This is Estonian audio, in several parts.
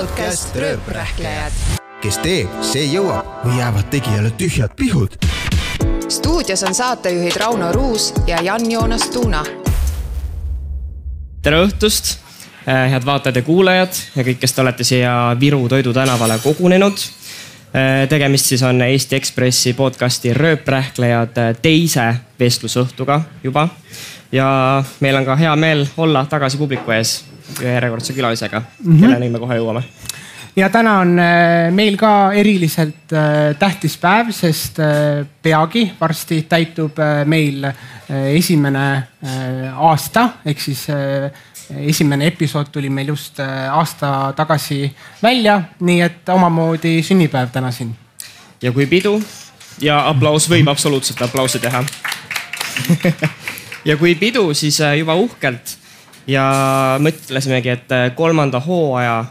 podcast Rööprähklejad. kes teeb, see jõuab või jäävad tegijale tühjad pihud. stuudios on saatejuhid Rauno Ruus ja Jan-Joonas Tuuna. tere õhtust, head vaatajad ja kuulajad ja kõik, kes te olete siia Viru Toidu tänavale kogunenud. tegemist siis on Eesti Ekspressi podcasti Rööprähklejad teise vestlusõhtuga juba. ja meil on ka hea meel olla tagasi publiku ees ühe järjekordse külalisega mm, -hmm. kelleni me kohe jõuame ja täna on äh, meil ka eriliselt äh, tähtis päev, sest äh, peagi varsti täitub meil esimene aasta ehk siis esimene episood tuli meil just aasta tagasi välja, nii et omamoodi sünnipäev täna siin. ja kui pidu ja aplaus võib absoluutselt aplausi teha. ja kui pidu, siis juba uhkelt ja mõtlesimegi, et äh, kolmanda hooaja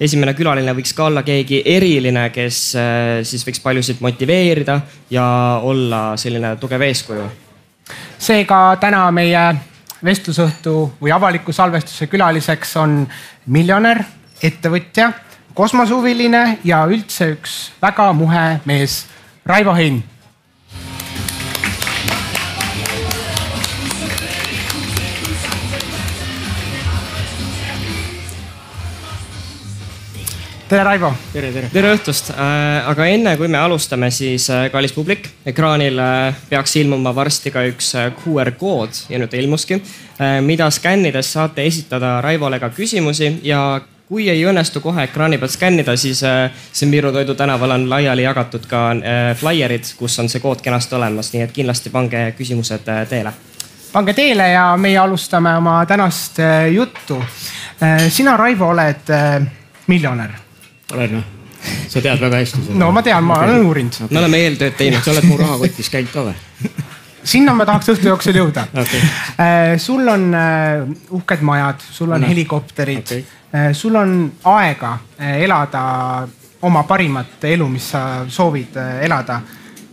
esimene külaline võiks ka olla keegi eriline, kes äh, siis võiks paljusid motiveerida ja olla selline tugev eeskuju. seega täna meie vestlusõhtu või avaliku salvestuse külaliseks on miljonär, ettevõtja, kosmosehuviline ja üldse üks väga muhe mees, Raivo Hein. tere, Raivo. tere, tere. tere õhtust, aga enne kui me alustame, siis äh, kallis publik, ekraanil äh, peaks ilmuma varsti ka üks äh, QR kood ja nüüd ilmuski, mida skännides saate esitada Raivole ka küsimusi ja kui ei õnnestu kohe ekraani pealt skännida, siis siin Viru Toidu tänaval on laiali jagatud ka flaierid, kus on see kood kenasti olemas, nii et kindlasti pange küsimused teele. pange teele ja meie alustame oma tänast äh, juttu. sina, Raivo, oled äh, miljonär. Olen või? sa tead väga hästi seda. no ma tean, ma olen uurinud. me oleme eeltööd teinud. sa oled mu rahakotis käinud ka või? sinna ma tahaks õhtu jooksul jõuda Okei. okay.. sul on äh, uhked majad, sul on Anna. helikopterid okay., sul on aega äh, elada oma parimat elu, mis sa soovid äh, elada.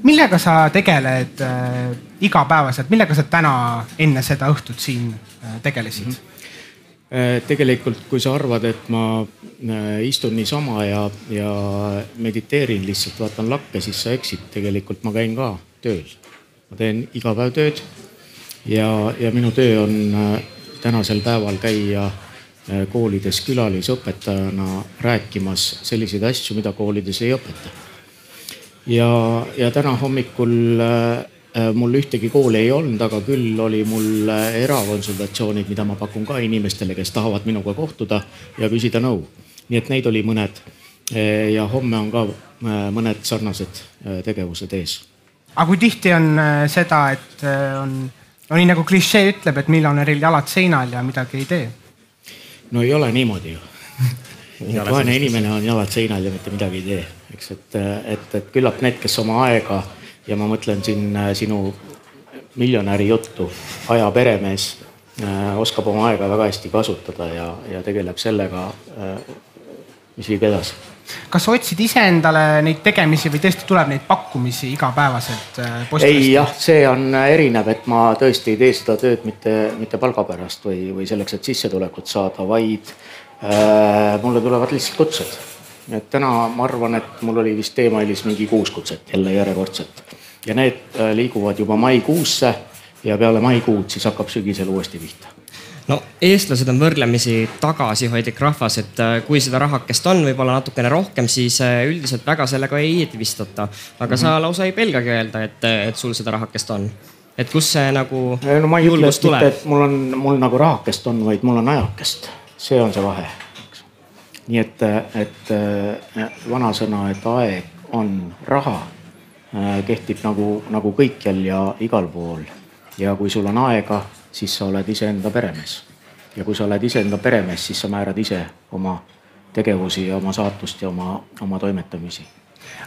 millega sa tegeled äh, igapäevaselt, millega sa täna enne seda õhtut siin äh, tegelesid mm? -hmm. Äh, tegelikult, kui sa arvad, et ma äh, istun niisama ja, ja mediteerin lihtsalt, vaatan lakke, siis sa eksid. tegelikult ma käin ka tööl. ma teen iga päev tööd ja, ja minu töö on äh, tänasel päeval käia koolides külalisõpetajana rääkimas selliseid asju, mida koolides ei õpeta. ja, ja täna hommikul mul ühtegi kooli ei olnud, aga küll oli mul äh, erakonsultatsioonid, mida ma pakun ka inimestele, kes tahavad minuga kohtuda ja küsida nõu. nii et neid oli mõned. ja homme on ka äh, mõned sarnased äh, tegevused ees aga kui tihti on äh, seda, et äh, on, no nii nagu klišee ütleb, et miljonäril jalad seinal ja midagi ei tee. no ei ole niimoodi ju. vaene inimene on jalad seinal ja mitte midagi ei tee, eks, et, et, et küllap need, kes oma aega ja ma mõtlen siin äh, sinu miljonäri juttu, aja peremees äh, oskab oma aega väga hästi kasutada ja, ja tegeleb sellega äh,, mis viib edasi. kas sa otsid iseendale neid tegemisi või tõesti tuleb neid pakkumisi igapäevaselt ei jah, see on erinev, et ma tõesti ei tee seda tööd mitte, mitte palga pärast või, või selleks, et sissetulekut saada, vaid äh, mulle tulevad lihtsalt kutsed. et täna ma arvan, et mul oli vist teemailis mingi kuus kutset jälle järjekordselt ja need äh, liiguvad juba maikuusse ja peale maikuud siis hakkab sügisel uuesti pihta no eestlased on võrdlemisi tagasihoidlik rahvas, et äh, kui seda rahakest on võib-olla natukene rohkem, siis äh, üldiselt väga sellega ei eedvistata. aga mm -hmm. sa lausa ei pelgagi öelda, et, et sul seda rahakest on. et kust see nagu no ma ei ütle, mitte, et mul on, mul nagu rahakest on, vaid mul on ajakest. see on see vahe, nii et, et vanasõna, et aeg on raha, kehtib nagu, nagu kõikjal ja igal pool. ja kui sul on aega, siis sa oled iseenda peremees. ja kui sa oled iseenda peremees, siis sa määrad ise oma tegevusi ja oma saatust ja oma, oma toimetamisi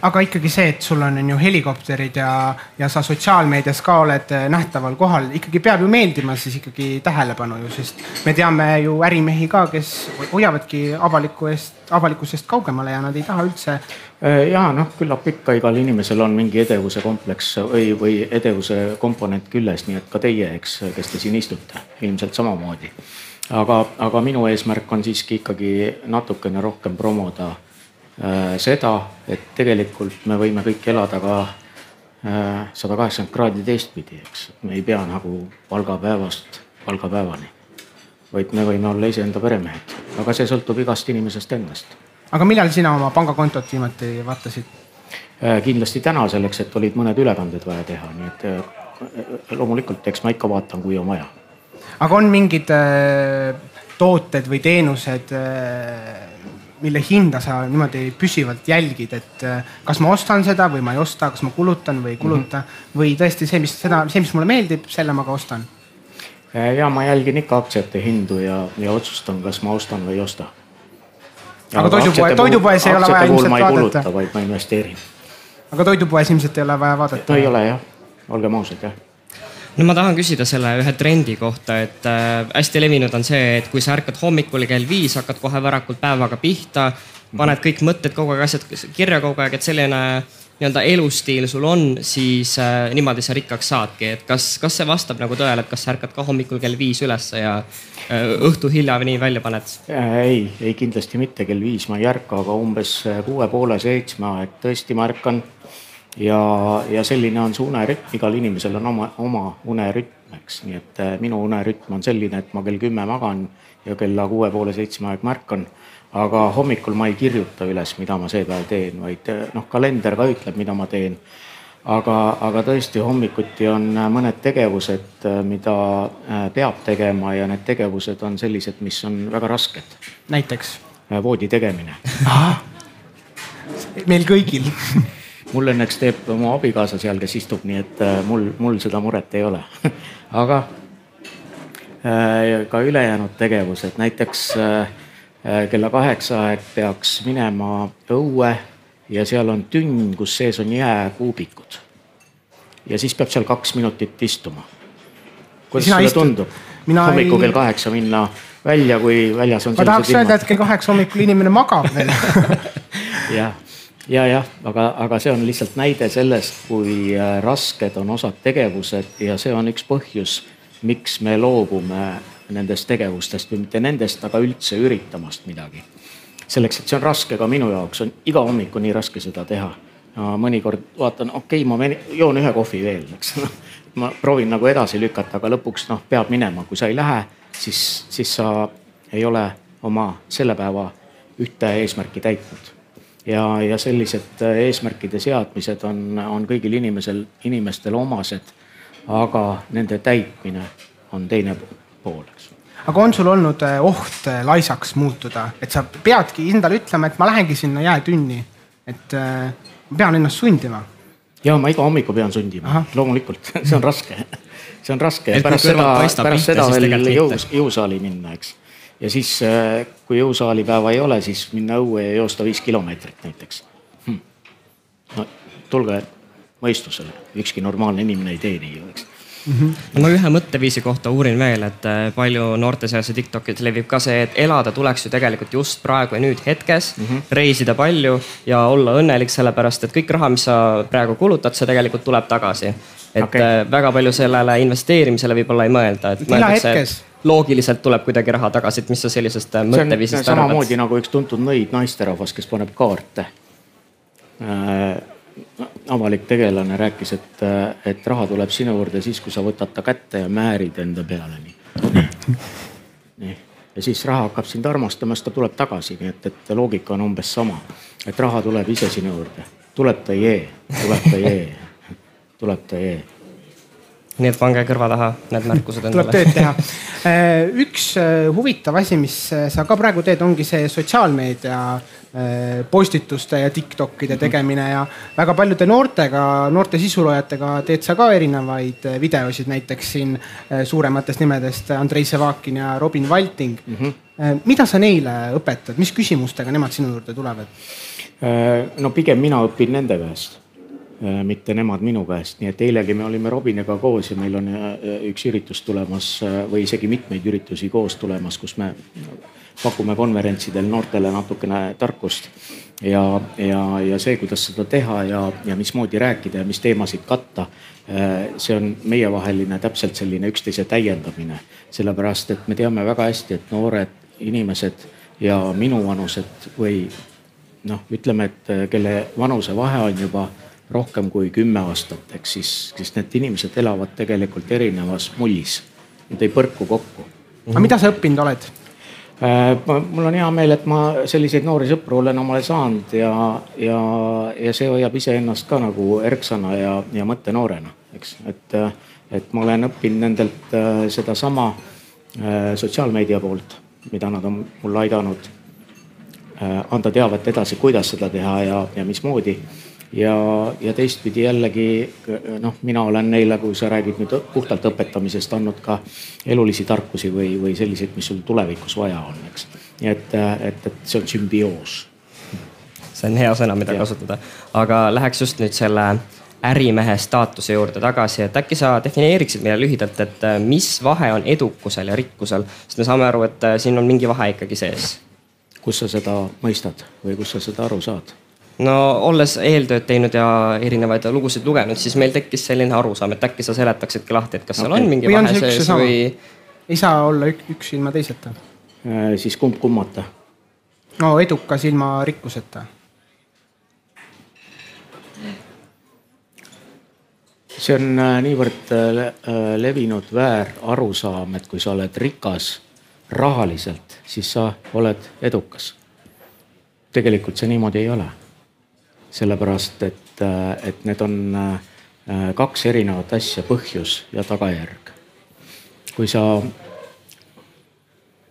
aga ikkagi see, et sul on, on ju helikopterid ja, ja sa sotsiaalmeedias ka oled äh, nähtaval kohal, ikkagi peab ju meeldima siis ikkagi tähelepanu ju, sest me teame ju ärimehi ka, kes hoiavadki avaliku eest, avalikkusest kaugemale ja nad ei taha üldse. Ja noh, küllap ikka igal inimesel on mingi edevuse kompleks või, või edevuse komponent küljes, nii et ka teie, eks, kes te siin istute, ilmselt samamoodi. aga, aga minu eesmärk on siiski ikkagi natukene rohkem promoda äh, seda, et tegelikult me võime kõik elada ka äh, sada kaheksakümmend kraadi teistpidi, eks. me ei pea nagu palgapäevast palgapäevani, vaid me võime olla iseenda peremehed, aga see sõltub igast inimesest endast. Aga millal sina oma pangakontot viimati vaatasid? Äh, kindlasti täna selleks, et olid mõned ülekanded vaja teha, nii et äh, loomulikult, eks ma ikka vaatan, kui on vaja aga on mingid äh, tooted või teenused mille hinda sa niimoodi püsivalt jälgid, et kas ma ostan seda või ma ei osta, kas ma kulutan või ei kuluta mm -hmm. või tõesti see, mis seda, see, mis mulle meeldib, selle ma ka ostan? Ja ma jälgin ikka aktsiate hindu ja, ja otsustan, kas ma ostan või ei osta. Aga toidupoe, toidupoes ei ole vaja ilmselt vaadata. vaid ma investeerin. aga toidupoes ilmselt ei ole vaja vaadata? no ei ole jah, olgem ausad jah no ma tahan küsida selle ühe trendi kohta, et äh, hästi levinud on see, et kui sa ärkad hommikul kell viis, hakkad kohe varakult päevaga pihta, paned kõik mõtted kogu aeg, asjad kirja kogu aeg, et selline nii-öelda elustiil sul on, siis äh, niimoodi sa rikkaks saadki, et kas, kas see vastab nagu tõele, et kas sa ärkad ka hommikul kell viis ülesse ja äh, õhtu hiljani välja paned? Äh, ei, ei kindlasti mitte kell viis ma ei ärka, aga umbes kuue poole seitsme aeg tõesti ma ärkan ja, ja selline on see unerütm, igal inimesel on oma, oma unerütm, eks, nii et äh, minu unerütm on selline, et ma kell kümme magan ja kella kuue poole seitsme aeg märkan. Aga hommikul ma ei kirjuta üles, mida ma see päev teen, vaid äh, noh, kalender ka ütleb, mida ma teen. aga, aga tõesti hommikuti on äh, mõned tegevused, mida peab tegema ja need tegevused on sellised, mis on väga rasked. näiteks? voodi tegemine. meil kõigil mul õnneks teeb mu abikaasa seal, kes istub, nii et mul, mul seda muret ei ole aga ka ülejäänud tegevused, näiteks äh, kella kaheksa aeg peaks minema õue ja seal on tünn, kus sees on jääkuubikud. ja siis peab seal kaks minutit istuma. kuidas sulle istud? tundub? hommikul ei... kell kaheksa minna välja, kui väljas on. ma tahaks öelda, et kell kaheksa hommikul inimene magab veel jah ja jah, aga, aga see on lihtsalt näide sellest, kui äh, rasked on osad tegevused ja see on üks põhjus, miks me loobume nendest tegevustest või mitte nendest, aga üldse üritamast midagi. selleks, et see on raske ka minu jaoks, on iga hommik on nii raske seda teha. mõnikord vaatan, okei okay,, ma joon ühe kohvi veel, eks ma proovin nagu edasi lükata, aga lõpuks noh, peab minema, kui sa ei lähe, siis, siis sa ei ole oma selle päeva ühte eesmärki täitnud ja, ja sellised äh, eesmärkide seadmised on, on kõigil inimesel, inimestel omased. aga nende täitmine on teine pool, eks. Aga on sul olnud äh, oht äh, laisaks muutuda, et sa peadki endale ütlema, et ma lähengi sinna jäätünni, et ma pean ennast sundima? ja ma iga hommiku pean sundima, loomulikult. See on raske, see on raske. pärast seda, pärast seda veel jõus, jõusaali minna, eks. Ja siis, äh, kui jõusaalipäeva ei ole, siis minna õue ja joosta viis kilomeetrit näiteks. Hm.. no tulge mõistusele, ükski normaalne inimene ei tee nii ju, eks mm. -hmm. ma ühe mõtteviisi kohta uurin veel, et äh, palju noorte seas ja Tiktokis levib ka see, et elada tuleks ju tegelikult just praegu ja nüüd hetkes mm, -hmm. reisida palju ja olla õnnelik, sellepärast et kõik raha, mis sa praegu kulutad, see tegelikult tuleb tagasi. et okay. Äh, väga palju sellele investeerimisele võib-olla ei mõelda, et mõeldakse, et loogiliselt tuleb kuidagi raha tagasi, et mis sa sellisest äh, mõtteviisist arvad? samamoodi nagu üks tuntud nõid naisterahvas, kes paneb kaarte. Avalik tegelane rääkis, et, et raha tuleb sinu juurde siis, kui sa võtad ta kätte ja määrid enda peale nii. nii, ja siis raha hakkab sind armastama, siis ta tuleb tagasi, nii et, et loogika on umbes sama. et raha tuleb ise sinu juurde, tuleb ta jee, tuleb ta jee, tuleb ta jee nii et pange kõrva taha need märkused endale. tuleb tööd teha. Äh, üks äh, huvitav asi, mis äh, sa ka praegu teed, ongi see sotsiaalmeedia postituste ja Tiktokide mhm. tegemine ja väga paljude noortega, noorte sisuloojatega teed sa ka erinevaid videosid, näiteks siin suurematest nimedest Andrei Sevakin ja Robin Valting mm. -hmm. mida sa neile õpetad, mis küsimustega nemad sinu juurde tulevad? no pigem mina õpin nende käest Äh, mitte nemad minu käest, nii et eilegi me olime Robiniga koos ja meil on äh, üks üritus tulemas äh, või isegi mitmeid üritusi koos tulemas, kus me pakume konverentsidel noortele natukene tarkust ja, ja, ja see, kuidas seda teha ja, ja mismoodi rääkida ja mis teemasid katta. see on meievaheline täpselt selline üksteise täiendamine, sellepärast et me teame väga hästi, et noored inimesed ja minuvanused või noh, ütleme, et kelle vanusevahe on juba rohkem kui kümme aastat, ehk siis, siis need inimesed elavad tegelikult erinevas mullis. Nad ei põrku kokku. aga mida sa õppinud oled? Äh, mul on hea meel, et ma selliseid noori sõpru olen omale saanud ja, ja, ja see hoiab iseennast ka nagu erksana ja, ja mõttenoorena, eks, et, et ma olen õppinud nendelt äh, sedasama äh, sotsiaalmeedia poolt, mida nad on mulle aidanud anda teavet edasi, kuidas seda teha ja, ja mismoodi ja, ja teistpidi jällegi noh, mina olen neile, kui sa räägid nüüd puhtalt õpetamisest, andnud ka elulisi tarkusi või, või selliseid, mis sul tulevikus vaja on, eks. nii et, et, et see on sümbioos. see on hea sõna, mida ja. kasutada, aga läheks just nüüd selle ärimehe staatuse juurde tagasi, et äkki sa defineeriksid meile lühidalt, et mis vahe on edukusel ja rikkusel, sest me saame aru, et siin on mingi vahe ikkagi sees. kus sa seda mõistad või kus sa seda aru saad? No olles eeltööd teinud ja erinevaid lugusid lugenud, siis meil tekkis selline arusaam, et äkki sa seletaksidki lahti, et kas okay. seal on mingi või vahe sees või? ei saa olla ük, üks ilma teiseta äh,. siis kumb kummata? no edukas ilma rikkuseta. see on äh, niivõrd äh, äh, levinud väärarusaam, et kui sa oled rikas rahaliselt, siis sa oled edukas. tegelikult see niimoodi ei ole sellepärast et, äh, et need on äh, kaks erinevat asja, põhjus ja tagajärg. kui sa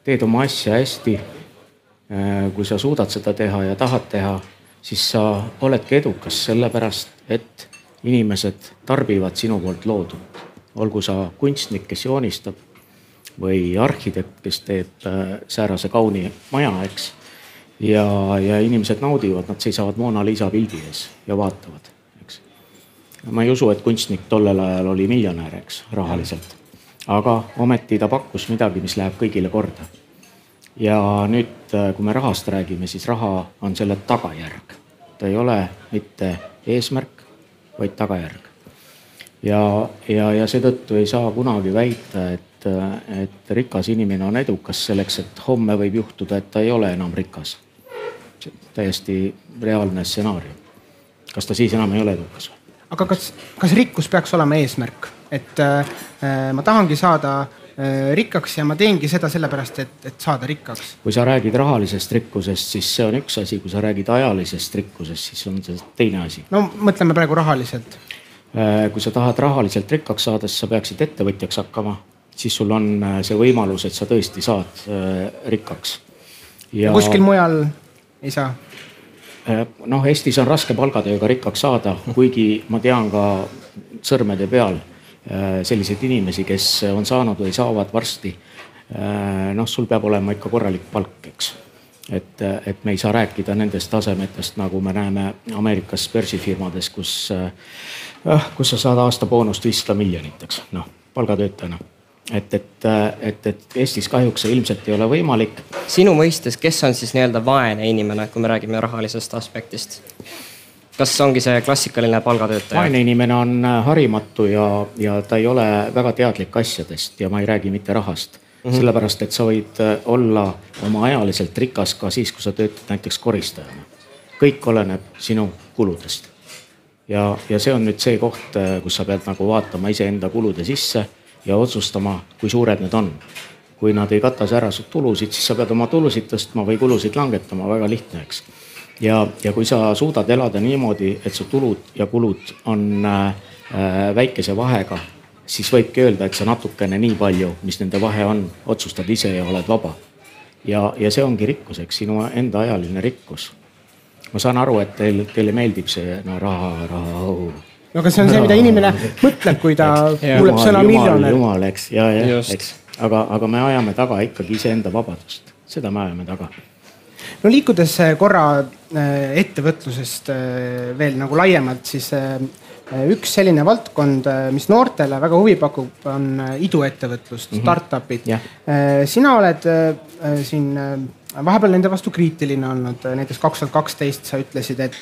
teed oma asja hästi, äh, kui sa suudad seda teha ja tahad teha, siis sa oledki edukas, sellepärast et inimesed tarbivad sinu poolt loodut. olgu sa kunstnik, kes joonistab või arhitekt, kes teeb säärase kauni maja, eks ja, ja inimesed naudivad, nad seisavad Mona Lisa pildi ees ja vaatavad, eks. ma ei usu, et kunstnik tollel ajal oli miljonär, eks, rahaliselt. aga ometi ta pakkus midagi, mis läheb kõigile korda. ja nüüd, kui me rahast räägime, siis raha on selle tagajärg. ta ei ole mitte eesmärk, vaid tagajärg. ja, ja, ja seetõttu ei saa kunagi väita, et, et rikas inimene on edukas selleks, et homme võib juhtuda, et ta ei ole enam rikas täiesti reaalne stsenaarium. kas ta siis enam ei ole edukas? aga kas, kas rikkus peaks olema eesmärk, et äh, ma tahangi saada äh, rikkaks ja ma teengi seda sellepärast, et, et saada rikkaks? kui sa räägid rahalisest rikkusest, siis see on üks asi, kui sa räägid ajalisest rikkusest, siis on see teine asi. no mõtleme praegu rahaliselt äh,. kui sa tahad rahaliselt rikkaks saada, siis sa peaksid ettevõtjaks hakkama, siis sul on äh, see võimalus, et sa tõesti saad äh, rikkaks. ja kuskil mujal ei saa? Äh, noh, Eestis on raske palgatööga rikkaks saada, kuigi ma tean ka sõrmede peal äh, selliseid inimesi, kes on saanud või saavad varsti. Äh, noh, sul peab olema ikka korralik palk, eks. et, et me ei saa rääkida nendest tasemetest, nagu me näeme Ameerikas börsifirmades, kus, kus sa saad aasta boonust viissada miljonit, eks, noh palgatöötajana et, et, et, et Eestis kahjuks see ilmselt ei ole võimalik. sinu mõistes, kes on siis nii-öelda vaene inimene, kui me räägime rahalisest aspektist? kas ongi see klassikaline palgatöötaja? vaene inimene on äh, harimatu ja, ja ta ei ole väga teadlik asjadest ja ma ei räägi mitte rahast mm. -hmm. sellepärast, et sa võid äh, olla oma ajaliselt rikas ka siis, kui sa töötad näiteks koristajana. kõik oleneb sinu kuludest. ja, ja see on nüüd see koht, äh, kus sa pead nagu vaatama iseenda kulude sisse ja otsustama, kui suured need on. kui nad ei kata ära su tulusid, siis sa pead oma tulusid tõstma või kulusid langetama, väga lihtne, eks. ja, ja kui sa suudad elada niimoodi, et su tulud ja kulud on äh, väikese vahega, siis võibki öelda, et sa natukene nii palju, mis nende vahe on, otsustad ise ja oled vaba. ja, ja see ongi rikkus, eks sinu enda ajaline rikkus. ma saan aru, et teil, teile meeldib see no raha, raha oh no aga see on see, mida inimene mõtleb, kui ta kuuleb sõna miljonär. jumal, eks, ja, ja, eks, aga, aga me ajame taga ikkagi iseenda vabadust, seda me ajame taga. no liikudes korra äh, ettevõtlusest äh, veel nagu laiemalt, siis äh, üks selline valdkond, mis noortele väga huvi pakub, on iduettevõtlus mm, -hmm. startup'id Jah. sina oled siin vahepeal nende vastu kriitiline olnud, näiteks kaks tuhat kaksteist sa ütlesid, et,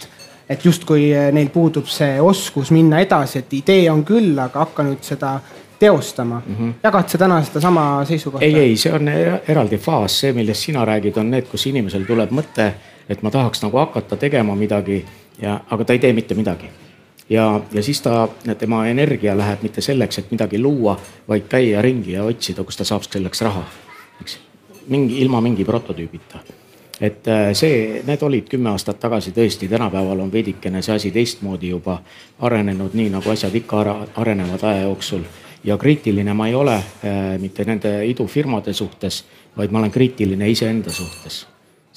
et justkui neil puudub see oskus minna edasi, et idee on küll, aga hakka nüüd seda teostama mm. -hmm. jagad sa täna sedasama seisukohta? ei, ei, see on eraldi faas, see, millest sina räägid, on need, kus inimesel tuleb mõte, et ma tahaks nagu hakata tegema midagi ja, aga ta ei tee mitte midagi. ja, ja siis ta, tema energia läheb mitte selleks, et midagi luua, vaid käia ringi ja otsida, kust ta saab selleks raha, eks. mingi, ilma mingi prototüübita et äh, see, need olid kümme aastat tagasi tõesti, tänapäeval on veidikene see asi teistmoodi juba arenenud, nii nagu asjad ikka arenevad aja jooksul ja kriitiline ma ei ole äh, mitte nende idufirmade suhtes, vaid ma olen kriitiline iseenda suhtes.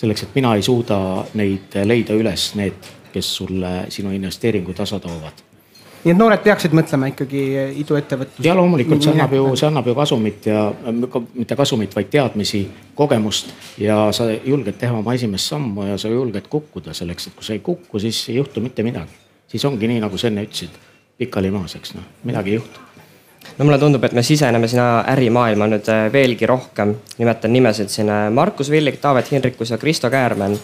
selleks, et mina ei suuda neid leida üles, need, kes sulle sinu investeeringu tasa toovad nii et noored peaksid mõtlema ikkagi iduettevõtlusele. ja loomulikult see annab ju, see annab ju kasumit ja mitte kasumit, vaid teadmisi, kogemust ja sa julged teha oma esimest sammu ja sa julged kukkuda selleks, et kui sa ei kuku, siis ei juhtu mitte midagi. siis ongi nii, nagu sa enne ütlesid, pikali maas, eks noh, midagi ei juhtu no mulle tundub, et me siseneme sinna ärimaailma nüüd äh, veelgi rohkem. nimetan nimesid siin äh, Markus Villig, Taavet Hinrikus ja Kristo Käärmann.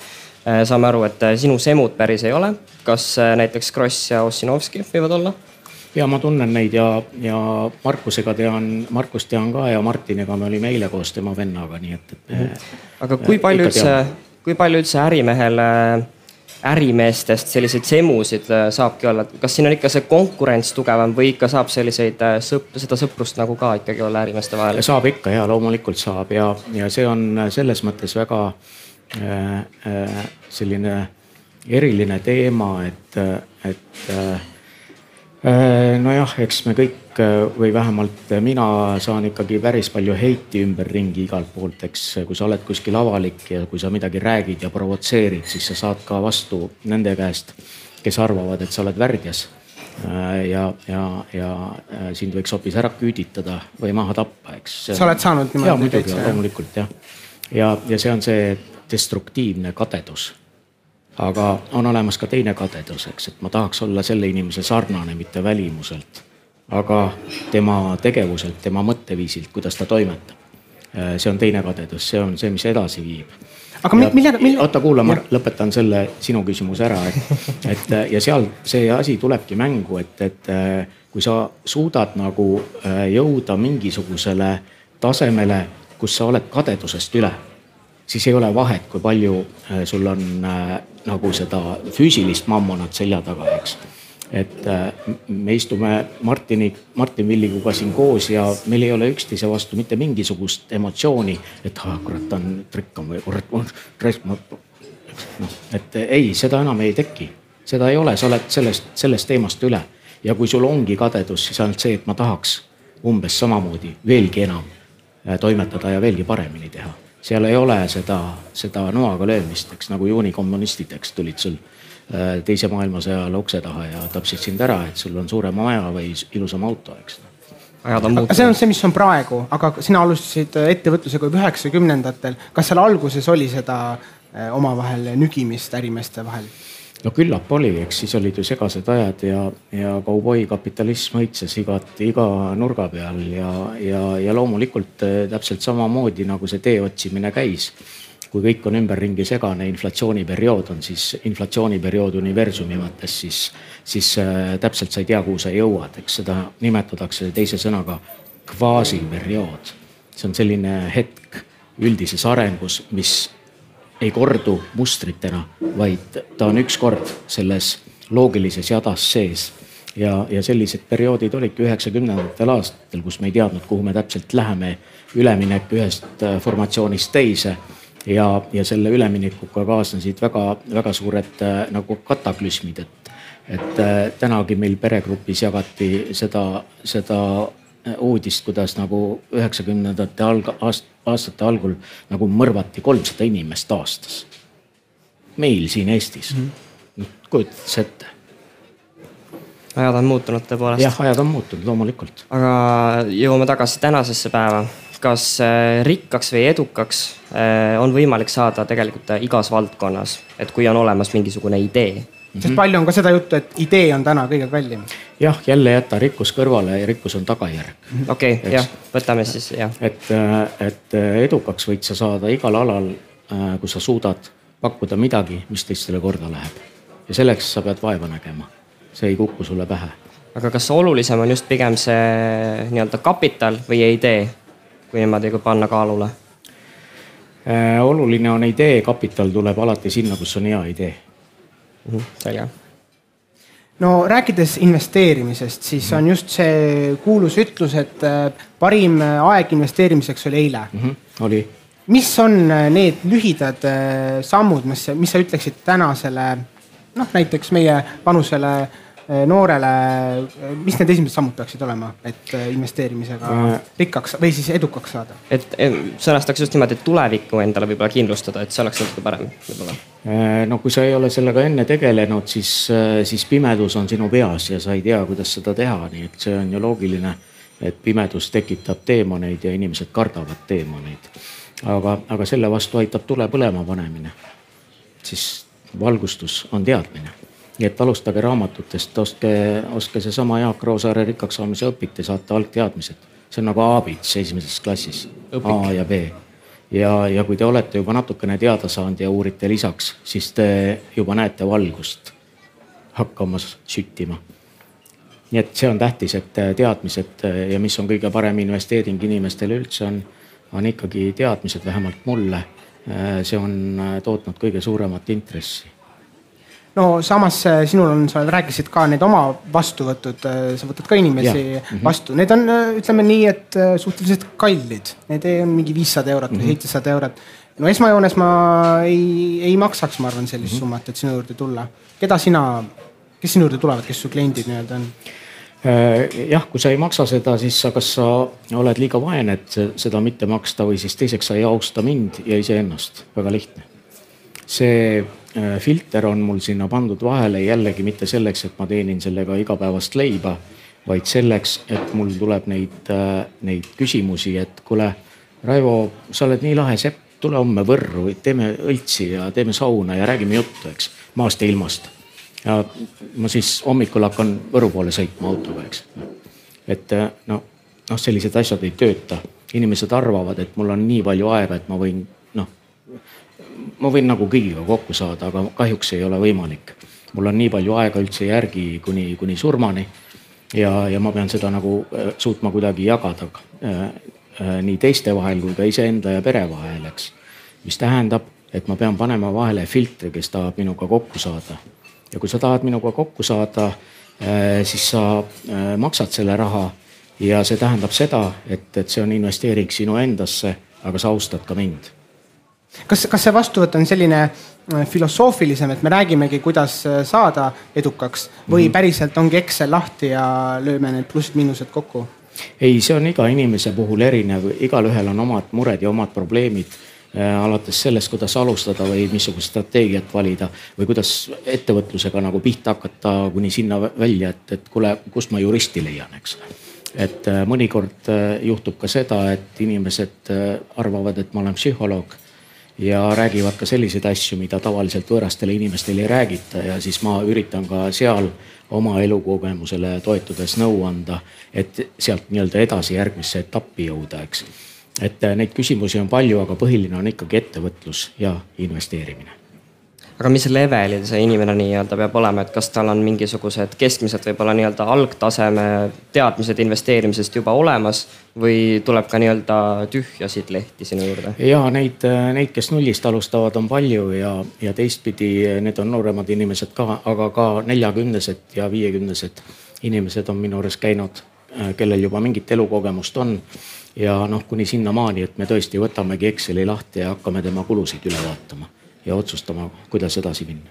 Äh, saame aru, et sinu semud päris ei ole. kas näiteks Kross ja Ossinovski võivad olla? ja ma tunnen neid ja, ja Markusega tean, Markust tean ka ja Martiniga me olime eile koos tema vennaga, nii et, et. aga kui palju üldse, kui palju üldse ärimehel ärimeestest selliseid semusid äh, saabki olla, kas siin on ikka see konkurents tugevam või ikka saab selliseid äh, sõp-, seda sõprust nagu ka ikkagi olla ärimeeste vahel? saab ikka ja loomulikult saab ja, ja see on selles mõttes väga äh, äh, selline eriline teema, et, et äh, Äh, nojah, eks me kõik äh, või vähemalt mina saan ikkagi päris palju heiti ümberringi igalt poolt, eks kui sa oled kuskil avalik ja kui sa midagi räägid ja provotseerid, siis sa saad ka vastu nende käest, kes arvavad, et sa oled värdjas. Äh, ja, ja, ja sind võiks hoopis ära küüditada või maha tappa, eks. sa oled saanud niimoodi? jaa, muidugi, loomulikult jah. ja, ja see on see destruktiivne kadedus aga on olemas ka teine kadedus, eks, et ma tahaks olla selle inimese sarnane, mitte välimuselt, aga tema tegevuselt, tema mõtteviisilt, kuidas ta toimetab. Äh, see on teine kadedus, see on see, mis edasi viib. aga ja, millega, millega? oota, kuula, ma lõpetan selle sinu küsimuse ära, et, et ja seal see asi tulebki mängu, et, et äh, kui sa suudad nagu äh, jõuda mingisugusele tasemele, kus sa oled kadedusest üle siis ei ole vahet, kui palju sul on nagu seda füüsilist mammonat selja taga, eks. et äh, me istume Martini, Martin Villiguga siin koos ja meil ei ole üksteise vastu mitte mingisugust emotsiooni, et ah kurat, ta on rikkam või kurat, ma. noh, et ei, seda enam ei teki, seda ei ole, sa oled sellest, sellest teemast üle ja kui sul ongi kadedus, siis ainult see, et ma tahaks umbes samamoodi veelgi enam äh, toimetada ja veelgi paremini teha seal ei ole seda, seda noaga löömist, eks nagu juunikommunistid, eks tulid sul äh, teise maailmasõja ajal ukse taha ja tapsid sind ära, et sul on suurem maja või ilusam auto, eks ajad on muutunud. see on see, mis on praegu, aga sina alustasid äh, ettevõtlusega juba üheksakümnendatel. kas seal alguses oli seda äh, omavahel nügimist ärimeeste vahel? No küllap oli, eks siis olid ju segased ajad ja, ja kauboikapitalism õitses igat, iga nurga peal ja, ja, ja loomulikult äh, täpselt samamoodi nagu see tee otsimine käis. kui kõik on ümberringi segane, inflatsiooniperiood on siis inflatsiooniperiood universumi mõttes, siis, siis äh, täpselt sa ei tea, kuhu sa jõuad, eks seda nimetatakse teise sõnaga kvaasiperiood. see on selline hetk üldises arengus, mis ei kordu mustritena, vaid ta on ükskord selles loogilises jadas sees. ja, ja sellised perioodid olidki üheksakümnendatel aastatel, kus me ei teadnud, kuhu me täpselt läheme, üleminek ühest äh, formatsioonist teise ja, ja selle üleminekuga kaasnesid väga-väga suured äh, nagu kataklüsmid, et, et äh, tänagi meil peregrupis jagati seda, seda uudist, kuidas nagu üheksakümnendate alg-, aastate algul nagu mõrvati kolmsada inimest aastas. meil siin Eestis mm, -hmm. kujutad sa ette? ajad on muutunud tõepoolest. jah, ajad on muutunud loomulikult. aga jõuame tagasi tänasesse päeva. kas äh, rikkaks või edukaks äh, on võimalik saada tegelikult igas valdkonnas, et kui on olemas mingisugune idee sest palju on ka seda juttu, et idee on täna kõige kallim. jah, jälle jäta rikkus kõrvale ja rikkus on tagajärg. okei okay,, jah, võtame siis jah. et, et edukaks võid sa saada igal alal, kui sa suudad pakkuda midagi, mis teistele korda läheb. ja selleks sa pead vaeva nägema, see ei kuku sulle pähe. aga kas olulisem on just pigem see nii-öelda kapital või idee, kui niimoodi, kui panna kaalule? oluline on idee, kapital tuleb alati sinna, kus on hea idee Mhm, selge no rääkides investeerimisest, siis on just see kuulus ütlus, et äh, parim äh, aeg investeerimiseks oli eile mm. -hmm, oli. mis on äh, need lühidad sammud, mis, mis sa ütleksid tänasele noh, näiteks meie vanusele noorele, eh, mis need esimesed sammud peaksid olema, et eh, investeerimisega rikkaks või siis edukaks saada? et sõnastaks just niimoodi, et tulevikku endale võib-olla kindlustada, et see oleks natuke parem võib-olla. no kui sa ei ole sellega enne tegelenud, siis, siis pimedus on sinu peas ja sa ei tea, kuidas seda teha, nii et see on ju loogiline, et pimedus tekitab teemaneid ja inimesed kardavad teemaneid. aga, aga selle vastu aitab tule põlema panemine. siis valgustus on teadmine nii et alustage raamatutest, ostke, ostke seesama Jaak Roosaare rikkaks saamise õpik, te saate algteadmised. see on nagu aabits esimeses klassis, A ja B. ja, ja kui te olete juba natukene teada saanud ja uurite lisaks, siis te juba näete valgust hakkamas süttima. nii et see on tähtis, et teadmised ja mis on kõige parem investeering inimestele üldse on, on ikkagi teadmised, vähemalt mulle. see on tootnud kõige suuremat intressi no samas äh, sinul on, sa rääkisid ka need oma vastuvõtud, äh, sa võtad ka inimesi ja. mm -hmm. vastu, need on, äh, ütleme nii, et suhteliselt kallid, need on mingi viissada eurot või mhm. seitsesada mm -hmm. eurot. no esmajoones ma ei, ei maksaks, ma arvan, sellist mm -hmm. summat, et sinu juurde tulla. keda sina, kes sinu juurde tulevad, kes su kliendid nii-öelda on? jah, kui sa ei maksa seda, siis sa, kas sa oled liiga vaene, et seda mitte maksta või siis teiseks sa ei austa mind ja iseennast, väga lihtne. See Äh, filter on mul sinna pandud vahele jällegi mitte selleks, et ma teenin sellega igapäevast leiba, vaid selleks, et mul tuleb neid, äh, neid küsimusi, et kuule, Raivo, sa oled nii lahe sepp, tule homme Võrru, teeme õltsi ja teeme sauna ja räägime juttu, eks, maast ja ilmast. ja ma siis hommikul hakkan Võru poole sõitma autoga, eks. et äh, no, noh, sellised asjad ei tööta. inimesed arvavad, et mul on nii palju aega, et ma võin ma võin nagu kõigiga kokku saada, aga kahjuks ei ole võimalik. mul on nii palju aega üldse järgi kuni, kuni surmani. ja, ja ma pean seda nagu äh, suutma kuidagi jagada äh, äh, nii teiste vahel kui ka iseenda ja pere vahel, eks. mis tähendab, et ma pean panema vahele filtri, kes tahab minuga kokku saada. ja kui sa tahad minuga kokku saada, siis sa maksad selle raha ja see tähendab seda, et, et see on investeering sinu endasse, aga sa austad ka mind kas, kas see vastuvõtt on selline äh, filosoofilisem, et me räägimegi, kuidas äh, saada edukaks või -hmm. päriselt ongi Excel lahti ja lööme need plussid-miinused kokku? ei, see on iga inimese puhul erinev, igalühel on omad mured ja omad probleemid äh, alates sellest, kuidas alustada või missugust strateegiat valida või kuidas ettevõtlusega nagu pihta hakata kuni sinna välja, et, et kuule, kust ma juristi leian, eks. et mõnikord juhtub ka seda, et inimesed arvavad, et ma olen psühholoog ja räägivad ka selliseid asju, mida tavaliselt võõrastele inimestele ei räägita ja siis ma üritan ka seal oma elukogemusele toetudes nõu anda, et sealt nii-öelda edasi järgmisse etappi jõuda, eks. et neid küsimusi on palju, aga põhiline on ikkagi ettevõtlus ja investeerimine aga mis levelil see inimene nii-öelda peab olema, et kas tal on mingisugused keskmised võib-olla nii-öelda algtaseme teadmised investeerimisest juba olemas või tuleb ka nii-öelda tühjasid lehti sinu juurde? ja neid, neid, kes nullist alustavad, on palju ja, ja teistpidi need on nooremad inimesed ka, aga ka neljakümnesed ja viiekümnesed inimesed on minu juures käinud, kellel juba mingit elukogemust on ja noh, kuni sinnamaani, et me tõesti võtamegi Exceli lahti ja hakkame tema kulusid üle vaatama ja otsustama, kuidas edasi minna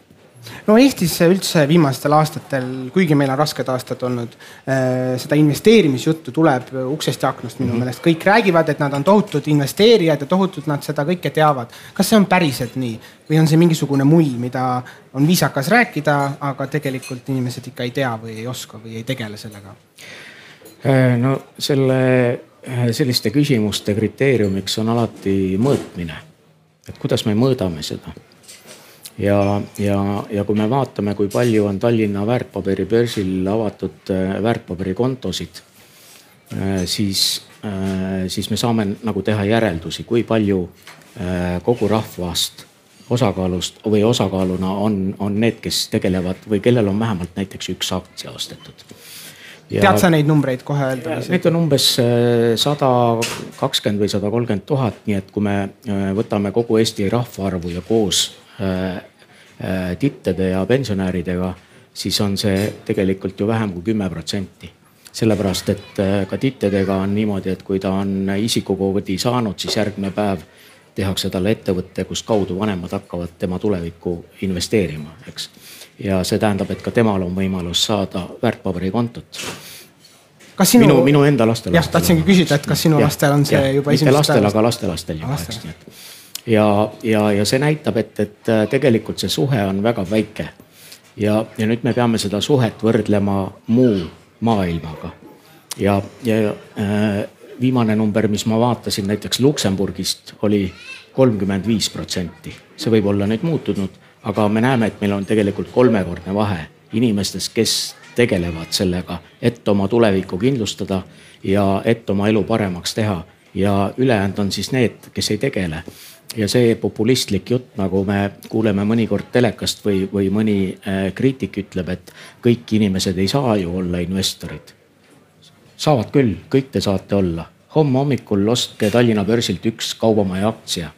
no Eestis üldse viimastel aastatel, kuigi meil on rasked aastad olnud, äh, seda investeerimisjuttu tuleb uksest ja aknast minu mm -hmm. meelest. kõik räägivad, et nad on tohutud investeerijad ja tohutult nad seda kõike teavad. kas see on päriselt nii või on see mingisugune mull, mida on viisakas rääkida, aga tegelikult inimesed ikka ei tea või ei oska või ei tegele sellega? Äh, no selle, äh, selliste küsimuste kriteeriumiks on alati mõõtmine et kuidas me mõõdame seda. ja, ja, ja kui me vaatame, kui palju on Tallinna väärtpaberibörsil avatud äh, väärtpaberikontosid, siis, siis me saame nagu teha järeldusi, kui palju kogu rahvast osakaalust või osakaaluna on, on need, kes tegelevad või kellel on vähemalt näiteks üks aktsia ostetud Ja tead sa neid numbreid kohe öelda? Neid on umbes äh, sada kakskümmend või sada kolmkümmend tuhat, nii et kui me äh, võtame kogu Eesti rahvaarvu ja koos äh, tittede ja pensionäridega, siis on see tegelikult ju vähem kui kümme protsenti sellepärast, et ka tittedega on niimoodi, et kui ta on isikukoodi saanud, siis järgmine päev tehakse talle ettevõte, kust kaudu vanemad hakkavad tema tulevikku investeerima, eks ja see tähendab, et ka temal on võimalus saada väärtpaberikontot. kas sinu. minu, minu enda lastel. jah, tahtsingi küsida, et kas sinu ja, lastel on see ja, juba esimesest päevast? lastel, aga lastelastel juba, eks nii et. ja, ja, ja see näitab, et, et äh, tegelikult see suhe on väga väike. ja, ja nüüd me peame seda suhet võrdlema muu maailmaga. ja, ja äh, viimane number, mis ma vaatasin näiteks Luksemburgist oli kolmkümmend viis protsenti. see võib olla nüüd muutunud aga me näeme, et meil on tegelikult kolmekordne vahe inimestes, kes tegelevad sellega, et oma tulevikku kindlustada ja et oma elu paremaks teha. ja ülejäänud on siis need, kes ei tegele. ja see populistlik jutt, nagu me kuuleme mõnikord telekast või, või mõni äh, kriitik ütleb, et kõik inimesed ei saa ju olla investorid. saavad küll, kõik te saate olla. homme hommikul ostke Tallinna börsilt üks kaubamaja aktsia.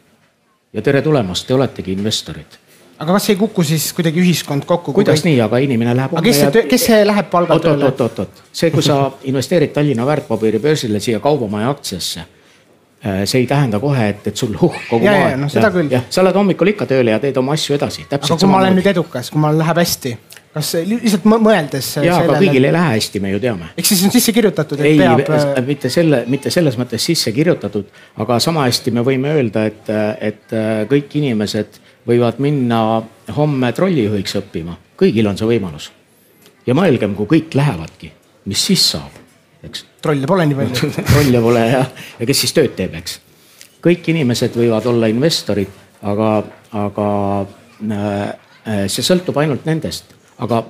ja tere tulemast, te oletegi investorid aga kas ei kuku siis kuidagi ühiskond kokku? kuidas kõik... nii, aga inimene läheb. aga kes see, kes see läheb palgal tööle? oot, oot, oot, oot, see, kui sa investeerid Tallinna väärtpaberibörsile siia kaubamaja aktsiasse äh, see ei tähenda kohe, et, et sul huh kogu ja, maa. No, seda küll. jah, sa lähed hommikul ikka tööle ja teed oma asju edasi. aga kui ma olen moodi. nüüd edukas, kui mul läheb hästi, kas lihtsalt mõeldes. ja, aga kõigil ei lähe hästi, me ju teame. ehk siis on sisse kirjutatud, et ei, peab. Äh, mitte selle, mitte selles mõttes sisse kirjutatud, aga sama hästi me võime öelda, et, et äh, kõik inimesed võivad minna homme trollijuhiks õppima, kõigil on see võimalus. ja mõelgem, kui kõik lähevadki, mis siis saab, eks. trolle pole nii palju trolle pole ja, ja kes siis tööd teeb, eks. kõik inimesed võivad olla investorid, aga, aga äh, see sõltub ainult nendest, aga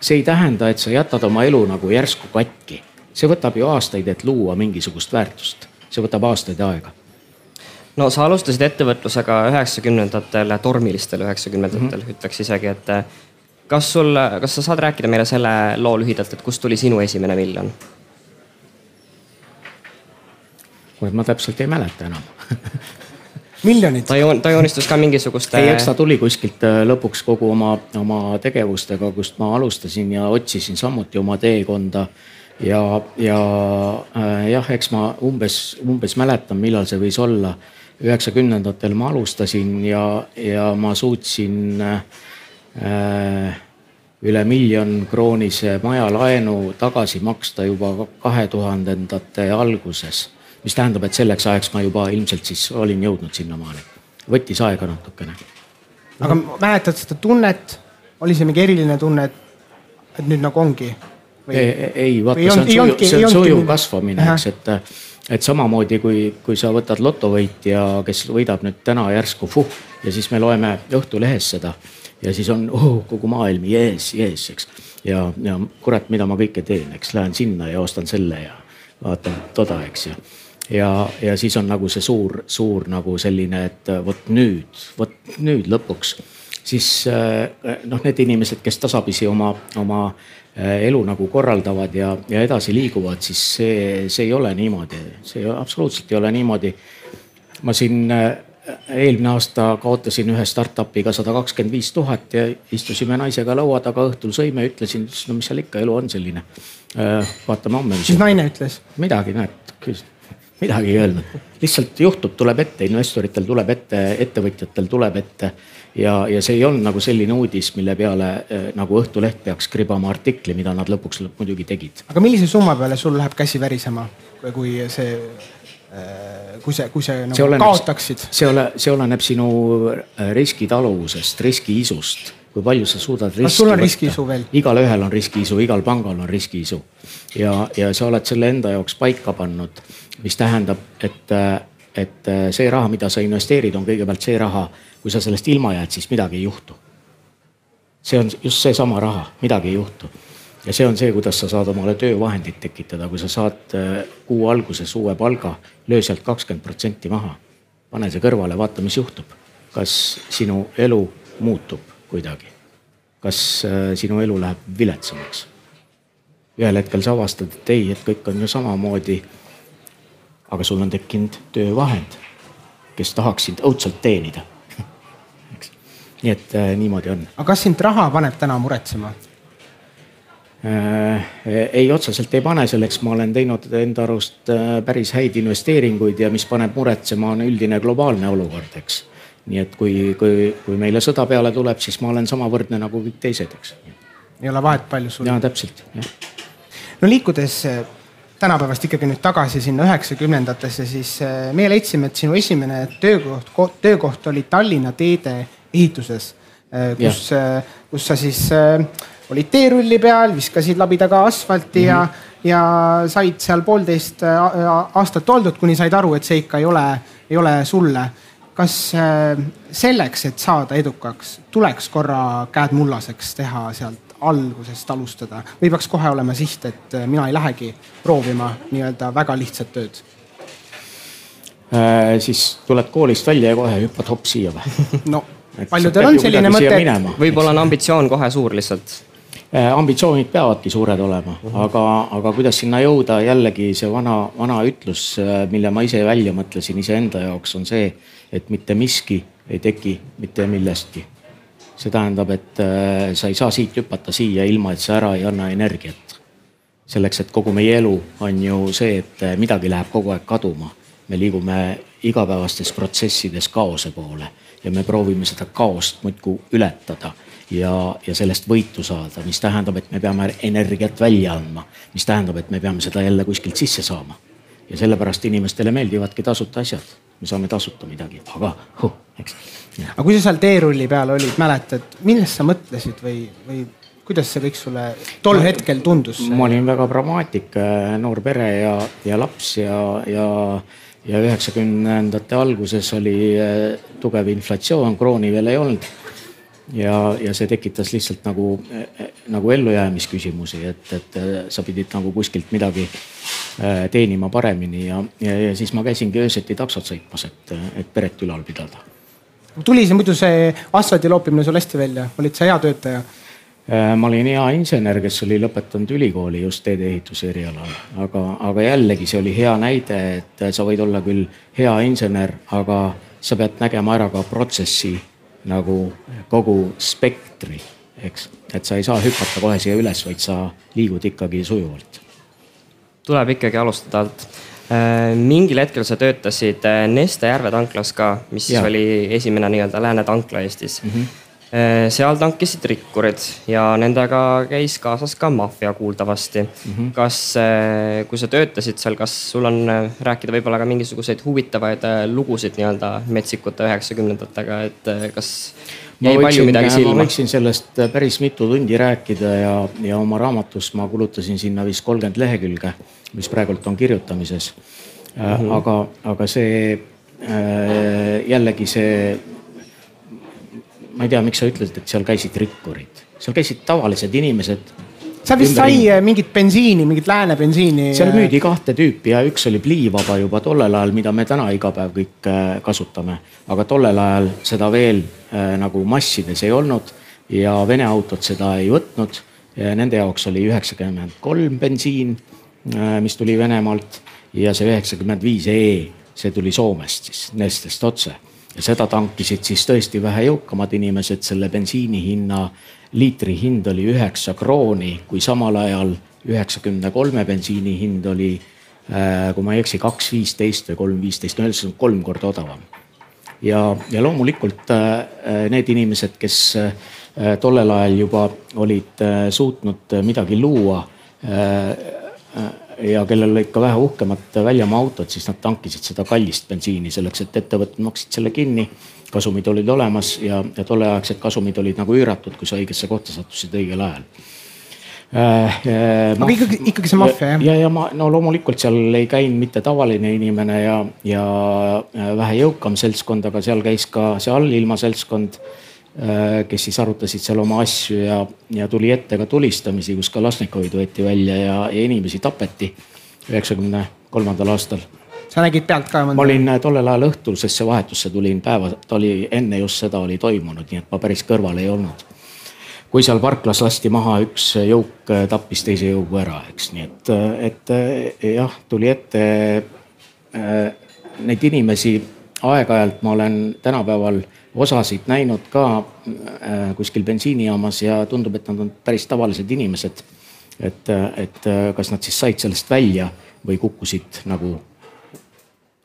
see ei tähenda, et sa jätad oma elu nagu järsku katki. see võtab ju aastaid, et luua mingisugust väärtust, see võtab aastaid aega no sa alustasid ettevõtlusega üheksakümnendatel, tormilistel üheksakümnendatel mm -hmm. ütleks isegi, et eh, kas sul, kas sa saad rääkida meile selle loo lühidalt, et kust tuli sinu esimene miljon? oi, ma täpselt ei mäleta enam miljonit? ta joon-, ta joonistus ka mingisuguste. ei, eks ta tuli kuskilt eh, lõpuks kogu oma, oma tegevustega, kust ma alustasin ja otsisin samuti oma teekonda ja, ja äh, jah, eks ma umbes, umbes mäletan, millal see võis olla üheksakümnendatel ma alustasin ja, ja ma suutsin äh, üle miljon kroonise majalaenu tagasi maksta juba kahe tuhandendate alguses. mis tähendab, et selleks ajaks ma juba ilmselt siis olin jõudnud sinnamaani. võttis aega natukene. aga mäletad seda tunnet, oli see mingi eriline tunne, et, et nüüd nagu ongi? ei, ei vaata, see on sujuv, see on sujuv kasvamine, eks, et et samamoodi kui, kui sa võtad lotovõitja, kes võidab nüüd täna järsku fuh ja siis me loeme Õhtulehes seda ja siis on oh, kogu maailm jees, jees, eks. ja, ja kurat, mida ma kõike teen, eks lähen sinna ja ostan selle ja vaatan toda, eks ju. ja, ja siis on nagu see suur, suur nagu selline, et vot nüüd, vot nüüd lõpuks siis eh, noh, need inimesed, kes tasapisi oma, oma Äh, elu nagu korraldavad ja, ja edasi liiguvad, siis see, see ei ole niimoodi, see absoluutselt ei ole niimoodi. ma siin äh, eelmine aasta kaotasin ühe startup'iga sada kakskümmend viis tuhat ja istusime naisega laua taga, õhtul sõime, ütlesin, no mis seal ikka, elu on selline. Äh, vaatame homme. mis naine ütles? midagi, näed, midagi ei öelnud, lihtsalt juhtub, tuleb ette, investoritel tuleb ette, ettevõtjatel tuleb ette ja, ja see ei olnud nagu selline uudis, mille peale äh, nagu Õhtuleht peaks kribama artikli, mida nad lõpuks muidugi tegid. aga millise summa peale sul läheb käsi värisema, kui see äh, kui see, kui see nagu see oleneb, kaotaksid? see ole, see oleneb sinu äh, riskitaluvusest, riskiisust, kui palju sa suudad kas sul on riskiisu veel? igalühel on riskiisu, igal pangal on riskiisu ja, ja sa oled selle enda jaoks paika pannud, mis tähendab, et, et see raha, mida sa investeerid, on kõigepealt see raha kui sa sellest ilma jääd, siis midagi ei juhtu. see on just seesama raha, midagi ei juhtu. ja see on see, kuidas sa saad omale töövahendit tekitada, kui sa saad äh, kuu alguses uue palga, löö sealt kakskümmend protsenti maha. pane see kõrvale, vaata, mis juhtub. kas sinu elu muutub kuidagi? kas äh, sinu elu läheb viletsamaks? ühel hetkel sa avastad, et ei, et kõik on ju samamoodi. aga sul on tekkinud töövahend, kes tahaks sind õudselt teenida nii et äh, niimoodi on. aga kas sind raha paneb täna muretsema? Äh, ei, otseselt ei pane, selleks ma olen teinud enda arust äh, päris häid investeeringuid ja mis paneb muretsema, on üldine globaalne olukord, eks. nii et kui, kui, kui meile sõda peale tuleb, siis ma olen samavõrdne nagu kõik teised, eks. ei ole vahet, palju sul. ja täpselt, jah no liikudes äh, tänapäevast ikkagi nüüd tagasi sinna üheksakümnendatesse, siis äh, meie leidsime, et sinu esimene töökoht, töökoht oli Tallinna teede ehituses, äh, kus, kus sa siis olid teerulli peal, viskasid labi taga asfalti mm -hmm. ja, mhm. ja said seal poolteist aastat oldud, kuni said aru, et see ikka ei ole, ei ole sulle. kas selleks, et saada edukaks, tuleks korra käed mullaseks teha sealt algusest alustada või peaks kohe olema siht, et äh, mina ei lähegi proovima nii-öelda väga lihtsat tööd äh,? siis tuled koolist välja ja kohe hüppad hopp siia või? no paljudel on selline mõte, et. võib-olla on ambitsioon kohe suur lihtsalt äh,. ambitsioonid peavadki suured olema uh, -huh. aga, aga kuidas sinna jõuda, jällegi see vana, vana ütlus, äh, mille ma ise välja mõtlesin iseenda jaoks, on see, et mitte miski ei teki mitte millestki see tähendab, et äh, sa ei saa siit hüpata siia, ilma et sa ära ei anna energiat. selleks, et kogu meie elu on ju see, et midagi läheb kogu aeg kaduma. me liigume igapäevastes protsessides kaose poole ja me proovime seda kaost muudkui ületada ja, ja sellest võitu saada, mis tähendab, et me peame energiat välja andma, mis tähendab, et me peame seda jälle kuskilt sisse saama. ja sellepärast inimestele meeldivadki tasuta asjad, me saame tasuta midagi, aga huh, eks aga kui sa seal teerulli peal olid, mäletad, millest sa mõtlesid või, või kuidas see kõik sulle tol hetkel tundus? ma olin väga pragmaatik, äh, noor pere ja, ja laps ja, ja, ja üheksakümnendate alguses oli äh, tugev inflatsioon, krooni veel ei olnud. ja, ja see tekitas lihtsalt nagu, äh, nagu ellujäämisküsimusi, et, et sa pidid nagu kuskilt midagi teenima paremini ja, ja, ja siis ma käisingi öösiti taksot sõitmas, et, et peret ülal pidada tuli see muidu see asfaldi loopimine sul hästi välja, olid sa hea töötaja? Äh, ma olin hea insener, kes oli lõpetanud ülikooli just teedeehituse erialal, aga, aga jällegi see oli hea näide, et sa võid olla küll hea insener, aga sa pead nägema ära ka protsessi nagu kogu spektri, eks. et sa ei saa hüpata kohe siia üles, vaid sa liigud ikkagi sujuvalt. tuleb ikkagi alustada alt Äh, mingil hetkel sa töötasid äh, Neste Järve tanklas ka, mis ja. oli esimene nii-öelda lääne tankla Eestis mm. -hmm. Seal tankisid rikkurid ja nendega käis kaasas ka maffia kuuldavasti mm. -hmm. kas, kui sa töötasid seal, kas sul on rääkida võib-olla ka mingisuguseid huvitavaid lugusid nii-öelda metsikute üheksakümnendatega, et kas jäi palju midagi silma? ma võiksin sellest päris mitu tundi rääkida ja, ja oma raamatus ma kulutasin sinna vist kolmkümmend lehekülge mis praegult on kirjutamises mm. -hmm. aga, aga see äh, jällegi see, ma ei tea, miks sa ütlesid, et seal käisid rikkurid, seal käisid tavalised inimesed seal vist sai äh, mingit bensiini, mingit lääne bensiini. seal müüdi kahte tüüpi ja üks oli pliivaba juba tollel ajal, mida me täna iga päev kõik kasutame. aga tollel ajal seda veel nagu massides ei olnud ja Vene autod seda ei võtnud. Nende jaoks oli üheksakümmend kolm bensiin mis tuli Venemaalt ja see üheksakümmend viis E, see tuli Soomest siis, Nestest otse. Seda tankisid siis tõesti vähe jõukamad inimesed, selle bensiini hinna, liitri hind oli üheksa krooni, kui samal ajal üheksakümne kolme bensiini hind oli, äh, kui ma ei eksi, kaks viisteist või kolm viisteist, no ühesõnaga kolm korda odavam. ja, ja loomulikult äh, need inimesed, kes tollel ajal juba olid suutnud midagi luua ja kellel olid ka vähe uhkemad väljamaa autod, siis nad tankisid seda kallist bensiini selleks, et ettevõtted maksid selle kinni. kasumid olid olemas ja, ja tolleaegsed kasumid olid nagu üüratud, kui sa õigesse kohta sattusid õigel ajal äh,. Äh, aga ikkagi, ikkagi see maffia jah? ja, ja ma, no loomulikult seal ei käinud mitte tavaline inimene ja, ja vähe jõukam seltskond, aga seal käis ka see allilma seltskond kes siis arutasid seal oma asju ja, ja tuli ette ka tulistamisi, kus Kalašnikovid võeti välja ja, ja inimesi tapeti üheksakümne kolmandal aastal. sa nägid pealt ka? ma olin tollel ajal õhtusesse vahetusse tulin päeva, ta oli enne just seda oli toimunud, nii et ma päris kõrval ei olnud kui seal parklas lasti maha üks jõuk, tappis teise jõugu ära, eks, nii et, et jah, tuli ette äh, neid inimesi aeg-ajalt ma olen tänapäeval osasid näinud ka äh, kuskil bensiinijaamas ja tundub, et nad on päris tavalised inimesed. et, et kas nad siis said sellest välja või kukkusid nagu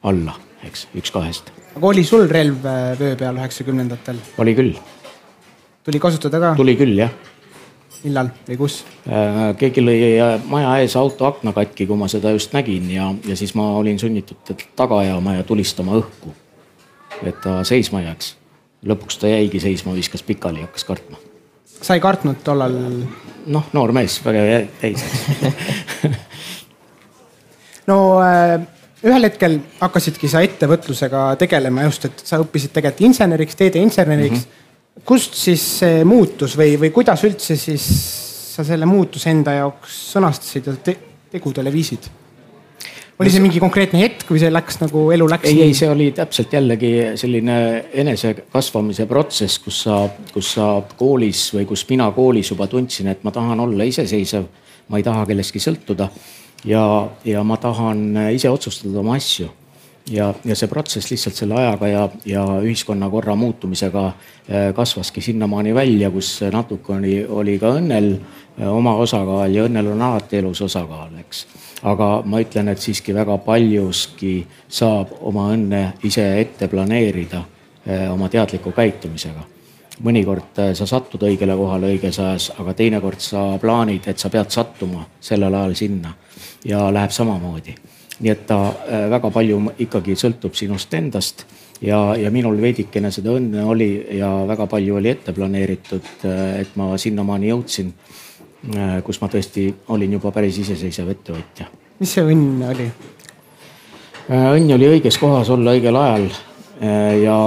alla, eks, üks kahest. aga oli sul relv äh, vöö peal üheksakümnendatel? oli küll tuli kasutada ka? tuli küll jah. millal või kus? Äh, keegi lõi äh, maja ees auto akna katki, kui ma seda just nägin ja, ja siis ma olin sunnitud taga ajama ja tulistama õhku. et ta seisma jääks. Lõpuks ta jäigi seisma, viskas pikali, hakkas kartma. sa ei kartnud tollal? noh, noor mees, väga täis no äh, ühel hetkel hakkasidki sa ettevõtlusega tegelema just, et sa õppisid tegelikult inseneriks, teedeinseneriks mm. -hmm kust siis see muutus või, või kuidas üldse siis sa selle muutuse enda jaoks sõnastasid ja te, tegudele viisid? Oli see mingi konkreetne hetk või see läks nagu elu läks? ei, ei, see oli täpselt jällegi selline enesekasvamise protsess, kus sa, kus sa koolis või kus mina koolis juba tundsin, et ma tahan olla iseseisev. ma ei taha kellestki sõltuda ja, ja ma tahan ise otsustada oma asju ja, ja see protsess lihtsalt selle ajaga ja, ja ühiskonnakorra muutumisega äh, kasvaski sinnamaani välja, kus natuke oli, oli ka õnnel äh, oma osakaal ja õnnel on alati elus osakaal, eks. aga ma ütlen, et siiski väga paljuski saab oma õnne ise ette planeerida äh, oma teadliku käitumisega mõnikord sa satud õigele kohale õiges ajas, aga teinekord sa plaanid, et sa pead sattuma sellel ajal sinna ja läheb samamoodi nii et ta äh, väga palju ikkagi sõltub sinust endast ja, ja minul veidikene seda õnne oli ja väga palju oli ette planeeritud, äh, et ma sinnamaani jõudsin, äh, kus ma tõesti olin juba päris iseseisev ettevõtja. mis see õnn oli? õnn oli õiges kohas olla õigel ajal ja,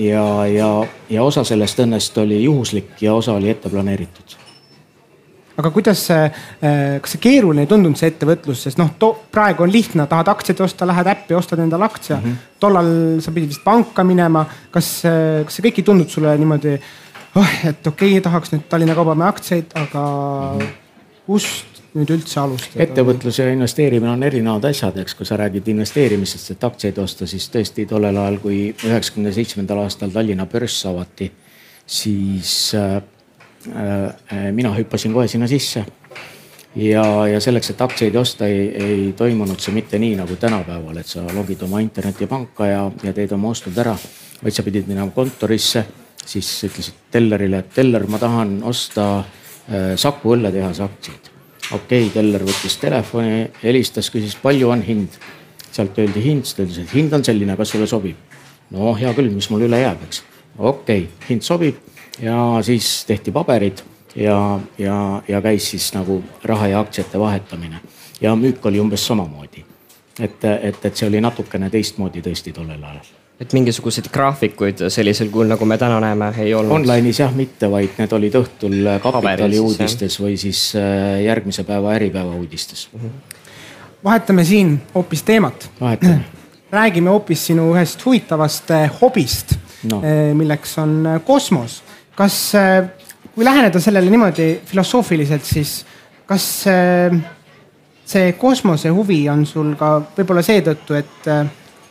ja, ja, ja osa sellest õnnest oli juhuslik ja osa oli ette planeeritud aga kuidas see, äh, kas see keeruline ei tundunud, see ettevõtlus, sest noh, praegu on lihtne, tahad aktsiaid osta, lähed äppi, ostad endale aktsia mm. -hmm. tollal sa pidid vist panka minema. kas, kas see kõik ei tundunud sulle niimoodi, oh, et okei okay,, tahaks nüüd Tallinna Kaubamäe aktsiaid, aga mm -hmm. kust nüüd üldse alustada? ettevõtlus ja investeerimine on erinevad asjad, eks, kui sa räägid investeerimisest, et aktsiaid osta, siis tõesti tollel ajal, kui üheksakümne seitsmendal aastal Tallinna börs avati, siis äh, mina hüppasin kohe sinna sisse. ja, ja selleks, et aktsiaid osta, ei, ei toimunud see mitte nii nagu tänapäeval, et sa logid oma internetipanka ja, ja teed oma ostud ära, vaid sa pidid minema kontorisse, siis ütlesid tellerile, et teller, ma tahan osta äh, Saku õlletehase aktsiaid. okei okay,, teller võttis telefoni, helistas, küsis, palju on hind. sealt öeldi hind, siis ta ütles, et hind on selline, kas sulle sobib? no hea küll, mis mul üle jääb, eks. okei okay,, hind sobib ja siis tehti paberid ja, ja, ja käis siis nagu raha ja aktsiate vahetamine ja müük oli umbes samamoodi. et, et, et see oli natukene teistmoodi tõesti tollel ajal et mingisuguseid graafikuid sellisel kujul, nagu me täna näeme, ei olnud? Online'is jah, mitte, vaid need olid õhtul Kapitali uudistes või siis äh, järgmise päeva Äripäeva uudistes mm. -hmm. vahetame siin hoopis teemat. räägime hoopis sinu ühest huvitavast äh, hobist no., äh, milleks on kosmos kas, äh, kui läheneda sellele niimoodi filosoofiliselt, siis kas äh, see kosmose huvi on sul ka võib-olla seetõttu, et äh,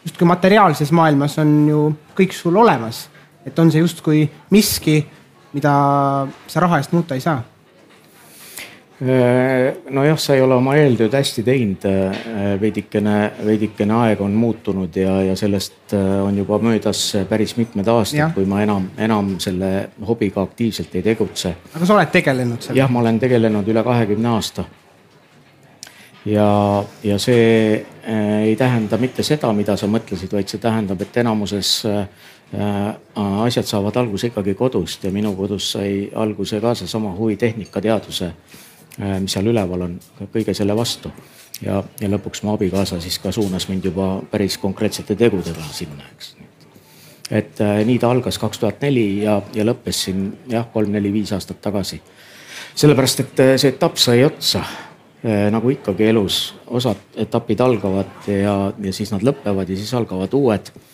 justkui materiaalses maailmas on ju kõik sul olemas, et on see justkui miski, mida sa raha eest muuta ei saa nojah, sa ei ole oma eeltööd hästi teinud, äh, veidikene, veidikene aeg on muutunud ja, ja sellest äh, on juba möödas päris mitmed aastad, kui ma enam, enam selle hobiga aktiivselt ei tegutse. aga sa oled tegelenud sellega? jah, ma olen tegelenud üle kahekümne aasta. ja, ja see ei tähenda mitte seda, mida sa mõtlesid, vaid see tähendab, et enamuses asjad saavad alguse ikkagi kodust ja minu kodus sai alguse ka seesama huvi tehnikateaduse Äh, mis seal üleval on, kõige selle vastu. ja, ja lõpuks mu abikaasa siis ka suunas mind juba päris konkreetsete tegudega sinna, eks. et äh, nii ta algas kaks tuhat neli ja, ja lõppes siin jah, kolm-neli-viis aastat tagasi. sellepärast, et äh, see etapp sai otsa nagu ikkagi elus, osad etapid algavad ja, ja siis nad lõpevad ja siis algavad uued Äh,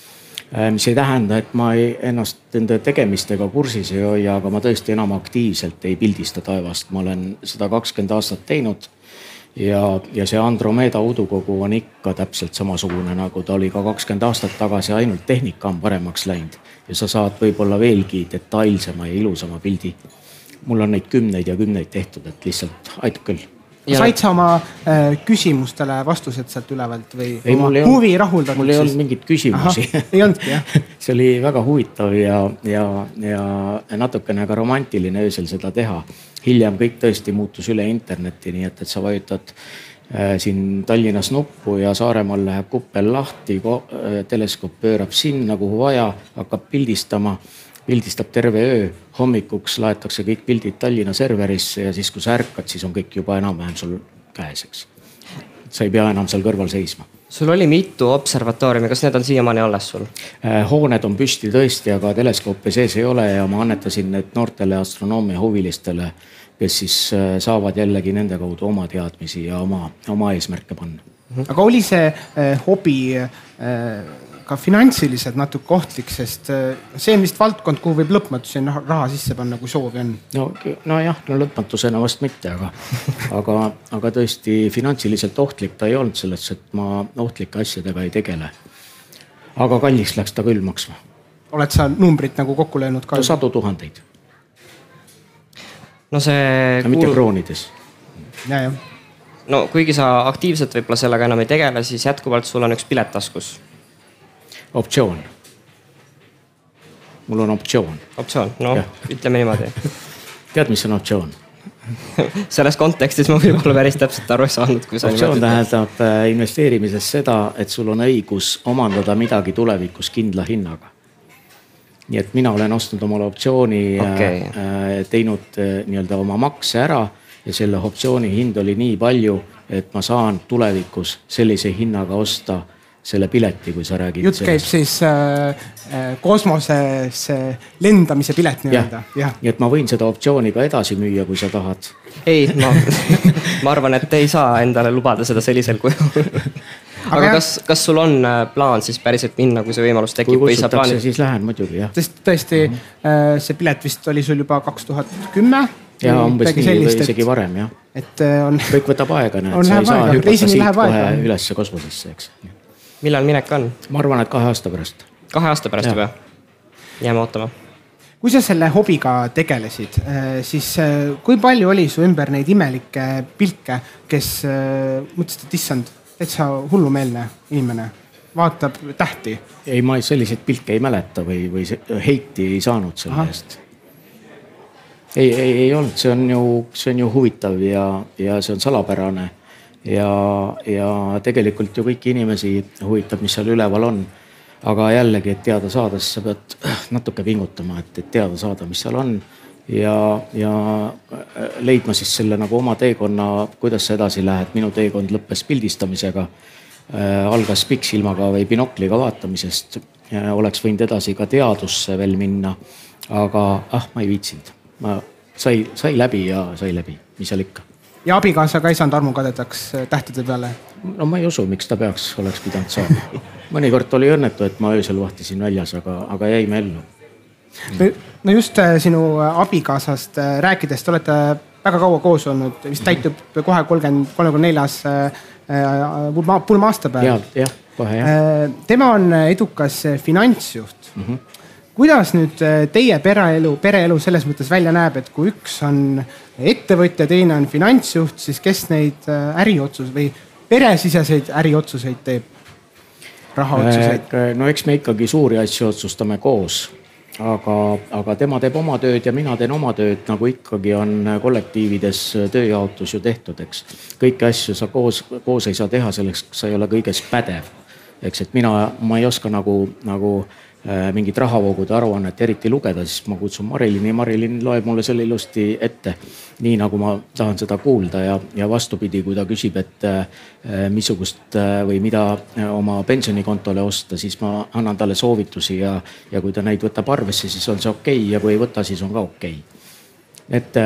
mis ei tähenda, et ma ei, ennast nende tegemistega kursis ei hoia, aga ma tõesti enam aktiivselt ei pildista taevast, ma olen seda kakskümmend aastat teinud. ja, ja see Andromeda udukogu on ikka täpselt samasugune, nagu ta oli ka kakskümmend aastat tagasi, ainult tehnika on paremaks läinud. ja sa saad võib-olla veelgi detailsema ja ilusama pildi. mul on neid kümneid ja kümneid tehtud, et lihtsalt aitab küll. Said sa oma äh, küsimustele vastused sealt ülevalt või ei, oma huvi rahuldatud? mul ei olnud mingeid küsimusi. ei olnudki jah see oli väga huvitav ja, ja, ja natukene ka romantiline öösel seda teha. hiljem kõik tõesti muutus üle interneti, nii et, et sa vajutad äh, siin Tallinnas nuppu ja Saaremaal läheb kuppel lahti, äh, teleskoop pöörab sinna, kuhu vaja, hakkab pildistama pildistab terve öö, hommikuks laetakse kõik pildid Tallinna serverisse ja siis, kui sa ärkad, siis on kõik juba enam-vähem sul käes, eks. sa ei pea enam seal kõrval seisma. sul oli mitu observatooriumi, kas need on siiamaani alles sul? Äh, hooned on püsti tõesti, aga teleskoope sees ei ole ja ma annetasin need noortele astronoomia huvilistele, kes siis äh, saavad jällegi nende kaudu oma teadmisi ja oma, oma eesmärke panna. aga oli see äh, hobi äh, ka finantsiliselt natuke ohtlik, sest äh, see on vist valdkond, kuhu võib lõpmatuseni raha sisse panna, kui soovi on. no nojah, no lõpmatusena vast mitte, aga, aga, aga tõesti finantsiliselt ohtlik ta ei olnud selles, et ma ohtlike asjadega ei tegele. aga kalliks läks ta küll maksma. oled sa numbrit nagu kokku löönud ka? sadu tuhandeid. no see. mitte kuul... kroonides. ja, jah no kuigi sa aktiivselt võib-olla sellega enam ei tegele, siis jätkuvalt sul on üks pilet taskus optsioon. mul on optsioon. optsioon, noh ütleme niimoodi tead, mis on optsioon selles kontekstis ma võib-olla päris täpselt aru ei saanud, kui sa. optsioon tähendab äh, investeerimises seda, et sul on õigus omandada midagi tulevikus kindla hinnaga. nii et mina olen ostnud omale optsiooni äh, okay., teinud äh, nii-öelda oma makse ära ja selle optsiooni hind oli nii palju, et ma saan tulevikus sellise hinnaga osta selle pileti, kui sa räägid. jutt käib sellest. siis äh, äh, kosmosesse lendamise pilet nii-öelda. nii et ma võin seda optsiooni ka edasi müüa, kui sa tahad. ei, ma ma arvan, et ei saa endale lubada seda sellisel kujul aga, aga kas, kas sul on äh, plaan siis päriselt minna, kui see võimalus tekib? kui kutsutakse, siis lähen muidugi jah. sest tõesti mm -hmm. see pilet vist oli sul juba kaks tuhat kümme. ja umbes nii sellist, või isegi varem jah. et on. kõik võtab aega, näed, sa ei saa hüpata siit kohe ülesse kosmosesse, eks millal minek on? ma arvan, et kahe aasta pärast. kahe aasta pärast ja. juba? jääme ootama. kui sa selle hobiga tegelesid, äh, siis äh, kui palju oli su ümber neid imelikke pilke, kes äh, mõtlesid, et issand, täitsa hullumeelne inimene, vaatab tähti? ei, ma selliseid pilke ei mäleta või, või heiti ei saanud selle Aha. eest ei, ei, ei olnud, see on ju, see on ju huvitav ja, ja see on salapärane ja, ja tegelikult ju kõiki inimesi huvitab, mis seal üleval on. aga jällegi, et teada saada, siis sa pead natuke pingutama, et, et teada saada, mis seal on. ja, ja leidma siis selle nagu oma teekonna, kuidas sa edasi lähed, minu teekond lõppes pildistamisega äh,. algas pikksilmaga või binokliga vaatamisest. oleks võinud edasi ka teadusse veel minna, aga ah, ma ei viitsinud, ma sai, sai läbi ja sai läbi, mis seal ikka ja abikaasa ka ei saanud armukadedaks äh, tähtede peale? no ma ei usu, miks ta peaks, oleks pidanud saama. mõnikord oli õnnetu, et ma öösel vahtisin väljas, aga, aga jäime ellu. no just äh, sinu äh, abikaasast rääkides, te olete väga kaua koos olnud, vist täitub kohe kolmkümmend, kolmekümne neljas pulma aastapäev. jah, jah, kohe jah. tema on edukas finantsjuht mm. -hmm kuidas nüüd äh, teie pereelu, pereelu selles mõttes välja näeb, et kui üks on ettevõtja, teine on finantsjuht, siis kes neid äh, äriotsuseid või peresiseseid äriotsuseid teeb? rahaotsuseid? Äh, no eks me ikkagi suuri asju otsustame koos, aga, aga tema teeb oma tööd ja mina teen oma tööd, nagu ikkagi on kollektiivides tööjaotus ju tehtud, eks. kõiki asju sa koos, koos ei saa teha, selleks sa ei ole kõiges pädev. Eks, et mina, ma ei oska nagu, nagu äh, mingit rahavoogude aruannet eriti lugeda, siis ma kutsun Marilini, Marilin loeb mulle selle ilusti ette. nii nagu ma tahan seda kuulda ja, ja vastupidi, kui ta küsib, et äh, missugust äh, või mida oma pensionikontole osta, siis ma annan talle soovitusi ja, ja kui ta neid võtab arvesse, siis on see okei okay, ja kui ei võta, siis on ka okei okay et,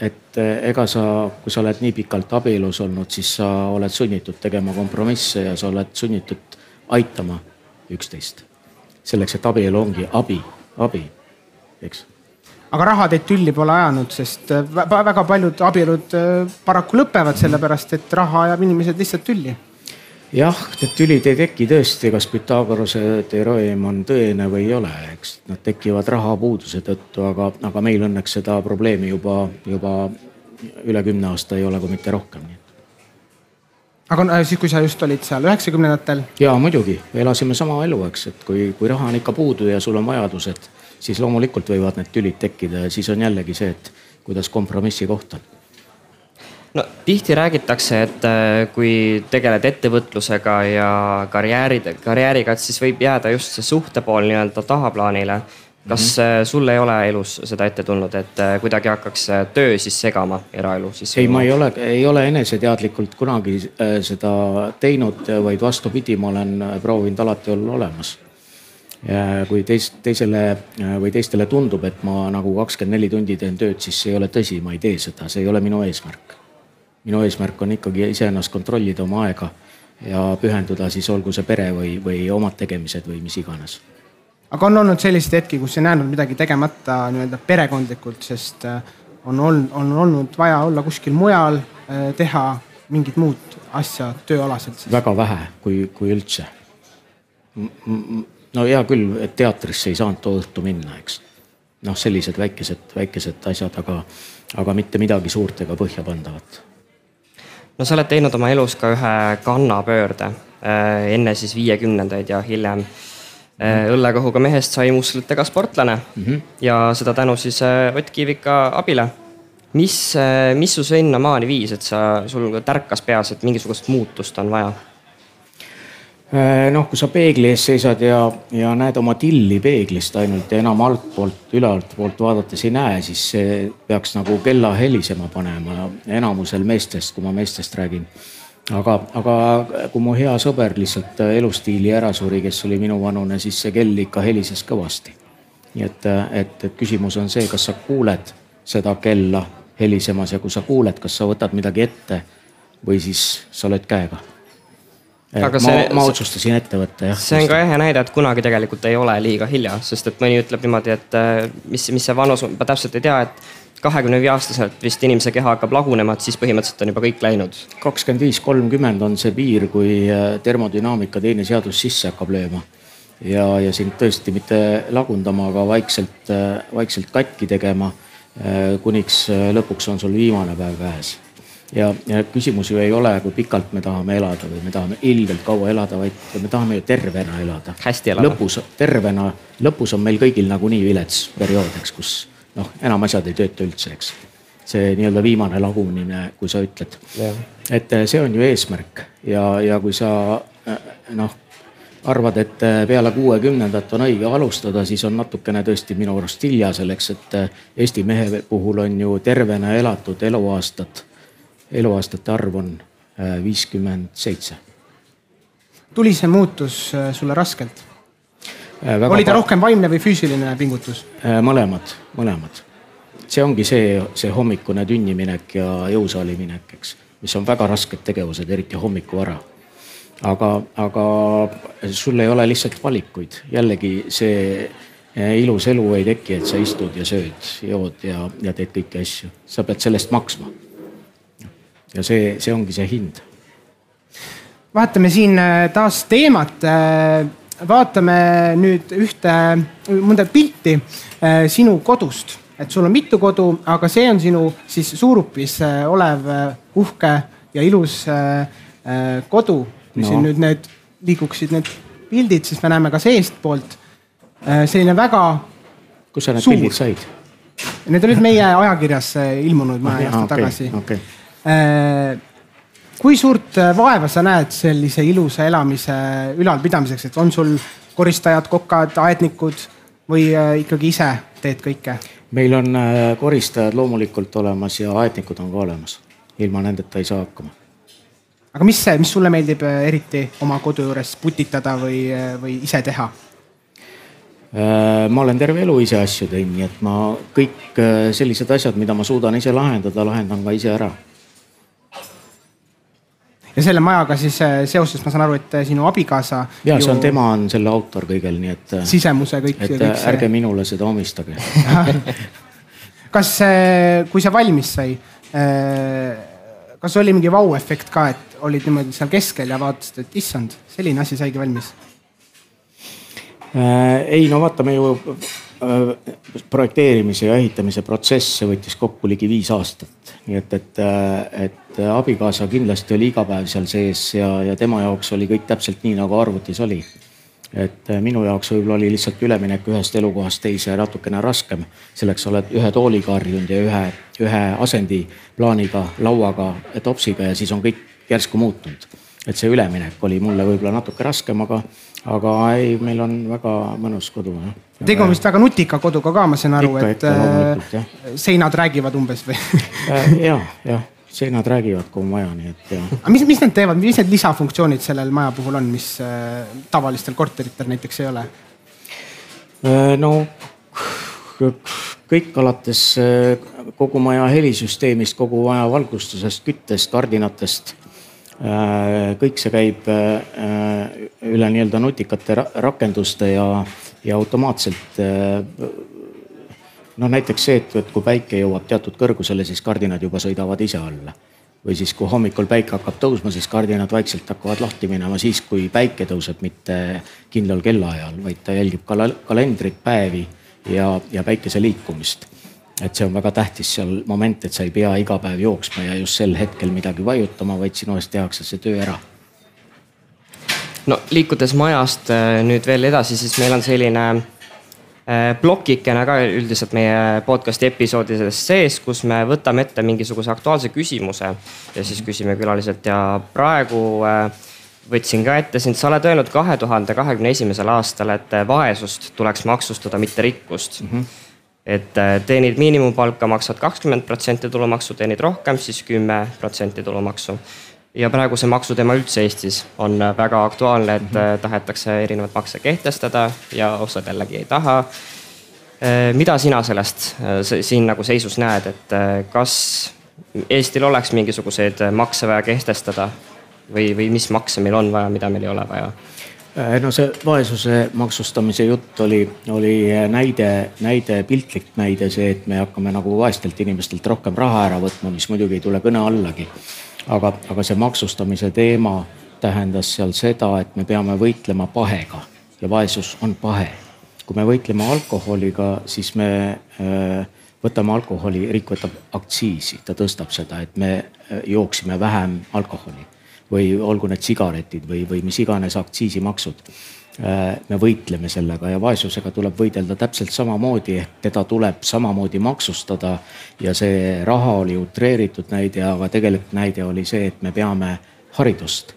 et ega sa, kui sa oled nii pikalt abielus olnud, siis sa oled sunnitud tegema kompromisse ja sa oled sunnitud aitama üksteist. selleks, et abielu ongi abi, abi, eks. aga raha teid tülli pole ajanud, sest väga paljud abielud äh, paraku lõpevad sellepärast, et raha ajab inimesed lihtsalt tülli jah, need tülid ei teki tõesti, kas Pythagorase teoreem on tõene või ei ole, eks nad tekivad rahapuuduse tõttu, aga, aga meil õnneks seda probleemi juba, juba üle kümne aasta ei ole, kui mitte rohkem. Aga äh, siis, kui sa just olid seal üheksakümnendatel? ja muidugi, elasime sama elu, eks, et kui, kui raha on ikka puudu ja sul on vajadused, siis loomulikult võivad need tülid tekkida ja siis on jällegi see, et kuidas kompromissi koht on no tihti räägitakse, et äh, kui tegeled ettevõtlusega ja karjääri, karjääriga, et siis võib jääda just see suhte pool nii-öelda tahaplaanile. Kas mm -hmm. sul ei ole elus seda ette tulnud, et äh, kuidagi hakkaks töö siis segama eraelu siis? ei, ma ei ole, ei ole eneseteadlikult kunagi seda teinud, vaid vastupidi, ma olen proovinud alati olla olemas ja kui teist, teisele või teistele tundub, et ma nagu kakskümmend neli tundi teen tööd, siis see ei ole tõsi, ma ei tee seda, see ei ole minu eesmärk minu eesmärk on ikkagi iseennast kontrollida oma aega ja pühenduda siis olgu see pere või, või omad tegemised või mis iganes. Aga on olnud selliseid hetki, kus ei näinud midagi tegemata nii-öelda perekondlikult, sest äh, on olnud, on olnud vaja olla kuskil mujal, äh, teha mingit muud asja tööalaselt? väga vähe, kui, kui üldse. no hea küll, et teatrisse ei saanud too õhtu minna, eks. noh, sellised väikesed, väikesed asjad, aga, aga mitte midagi suurt ega põhjapandavat no sa oled teinud oma elus ka ühe kannapöörde äh, enne siis viiekümnendaid ja hiljem äh, õllekohuga mehest sai musklitega sportlane mm -hmm. ja seda tänu siis äh, Ott Kiivika abile. mis, mis su sinnamaani viis, et sa, sul tärkas peas, et mingisugust muutust on vaja? Noh, kui sa peegli ees seisad ja, ja näed oma tilli peeglist ainult ja enam altpoolt, ülalt poolt vaadates ei näe, siis see peaks nagu kella helisema panema enamusel meestest, kui ma meestest räägin. Aga, aga kui mu hea sõber lihtsalt elustiili ära suri, kes oli minuvanune, siis see kell ikka helises kõvasti. nii et, et, et küsimus on see, kas sa kuuled seda kella helisemas ja kui sa kuuled, kas sa võtad midagi ette või siis sa lööd käega aga ma, see, ma otsustasin ette võtta jah. see on ka ehe näide, et kunagi tegelikult ei ole liiga hilja, sest et mõni ütleb niimoodi, et äh, mis, mis see vanus, ma täpselt ei tea, et kahekümne viie aastaselt vist inimese keha hakkab lagunema, et siis põhimõtteliselt on juba kõik läinud. kakskümmend viis, kolmkümmend on see piir, kui äh, termodünaamika teine seadus sisse hakkab lööma. ja, ja sind tõesti mitte lagundama, aga vaikselt, äh, vaikselt katki tegema. kuniks lõpuks on sul viimane päev käes ja, ja küsimus ju ei ole, kui pikalt me tahame elada või me tahame ilgelt kaua elada, vaid me tahame ju tervena elada. hästi elada. lõpus, tervena, lõpus on meil kõigil nagunii vilets periood, eks, kus noh, enam asjad ei tööta üldse, eks. see nii-öelda viimane lagunemine, kui sa ütled. et eh, see on ju eesmärk ja, ja kui sa eh, noh arvad, et eh, peale kuuekümnendat on õige alustada, siis on natukene tõesti minu arust hilja selleks, et Eesti mehe puhul on ju tervena elatud eluaastad eluaastate arv on viiskümmend seitse. tuli see muutus sulle raskelt? Äh, oli ta rohkem vaimne või füüsiline pingutus? mõlemad, mõlemad. see ongi see, see hommikune tünniminek ja jõusaali minek, eks, mis on väga rasked tegevused, eriti hommikuvara. aga, aga sul ei ole lihtsalt valikuid, jällegi see ilus elu ei teki, et sa istud ja sööd, jood ja, ja teed kõiki asju, sa pead selle eest maksma ja see, see ongi see hind. vaatame siin äh, taas teemat. Vaatame nüüd ühte, mõnda pilti äh, sinu kodust, et sul on mitu kodu, aga see on sinu siis Suurupis olev uhke ja ilus kodu. kui no. siin nüüd need liiguksid need pildid, siis me näeme ka seestpoolt selline väga. kus sa need suur. pildid said? Need olid meie ajakirjas ilmunud mõne aasta okay, tagasi okay Äh, kui suurt äh, vaeva sa näed sellise ilusa elamise ülalpidamiseks, et on sul koristajad, kokad, aednikud või äh, ikkagi ise teed kõike? meil on äh, koristajad loomulikult olemas ja aednikud on ka olemas. ilma nendeta ei saa hakkama. aga mis mis sulle meeldib eriti oma kodu juures putitada või, või ise teha? ma olen terve elu ise asju teinud, nii et ma kõik sellised asjad, mida ma suudan ise lahendada, lahendan ka ise ära ja selle majaga siis äh, seoses ma saan aru, et äh, sinu abikaasa. ja ju... see on, tema on selle autor kõigel, nii et. Äh, sisemuse kõik. et kõik see... ärge minule seda omistage kas, kui see valmis sai, kas oli mingi vau-efekt ka, et olid niimoodi seal keskel ja vaatasid, et issand, selline asi saigi valmis? ei no vaata, me ju projekteerimise ja ehitamise protsess võttis kokku ligi viis aastat, nii et, et, et et abikaasa kindlasti oli iga päev seal sees ja, ja tema jaoks oli kõik täpselt nii, nagu arvutis oli. et äh, minu jaoks võib-olla oli lihtsalt üleminek ühest elukohast teise natukene raskem. selleks oled ühe tooliga harjunud ja ühe, ühe asendiplaaniga, lauaga, topsiga ja siis on kõik järsku muutunud. et see üleminek oli mulle võib-olla natuke raskem, aga, aga ei, meil on väga mõnus kodu jah. tegu on vist väga nutika koduga ka, ma saan aru, et äh, seinad räägivad umbes või äh, ja, jah seinad räägivad kogu maja, nii et jah. aga mis, mis need teevad, mis need lisafunktsioonid sellel maja puhul on, mis äh, tavalistel korteritel näiteks ei ole äh,? no kõik alates äh, kogu maja helisüsteemist, kogu maja valgustusest, küttest, kardinatest kõik see käib üle nii-öelda nutikate rakenduste ja, ja automaatselt noh, näiteks see, et, et kui päike jõuab teatud kõrgusele, siis kardinad juba sõidavad ise alla. või siis, kui hommikul päike hakkab tõusma, siis kardinad vaikselt hakkavad lahti minema siis, kui päike tõuseb, mitte kindlal kellaajal, vaid ta jälgib kal kalendrit, päevi ja, ja päikese liikumist. et see on väga tähtis seal moment, et sa ei pea iga päev jooksma ja just sel hetkel midagi vajutama, vaid sinu eest tehakse see töö ära no liikudes majast äh, nüüd veel edasi, siis meil on selline plokikene ka üldiselt meie podcast'i episoodides sees, kus me võtame ette mingisuguse aktuaalse küsimuse ja siis küsime külaliselt. Ja praegu äh, võtsin ka ette sind, sa oled öelnud kahe tuhande kahekümne esimesel aastal, et vaesust tuleks maksustada, mitte rikkust. Mm. -hmm et äh, teenid miinimumpalka, maksad kakskümmend protsenti tulumaksu, teenid rohkem, siis kümme protsenti tulumaksu ja praegu see maksuteema üldse Eestis on väga aktuaalne, et mm -hmm. tahetakse erinevaid makse kehtestada ja osad jällegi ei taha. Äh, mida sina sellest äh, siin nagu seisus näed, et kas Eestil oleks mingisuguseid makse vaja kehtestada või, või mis makse meil on vaja, mida meil ei ole vaja? no see vaesuse maksustamise jutt oli, oli näide, näide, piltlik näide see, et me hakkame nagu vaestelt inimestelt rohkem raha ära võtma, mis muidugi ei tule kõne allagi aga, aga see maksustamise teema tähendas seal seda, et me peame võitlema pahega ja vaesus on pahe. kui me võitleme alkoholiga, siis me äh, võtame alkoholi, riik võtab aktsiisi, ta tõstab seda, et me äh, jooksime vähem alkoholi. Või olgu need sigaretid või, või mis iganes aktsiisimaksud me võitleme sellega ja vaesusega tuleb võidelda täpselt samamoodi, ehk teda tuleb samamoodi maksustada. ja see raha oli utreeritud näide, aga tegelik näide oli see, et me peame haridust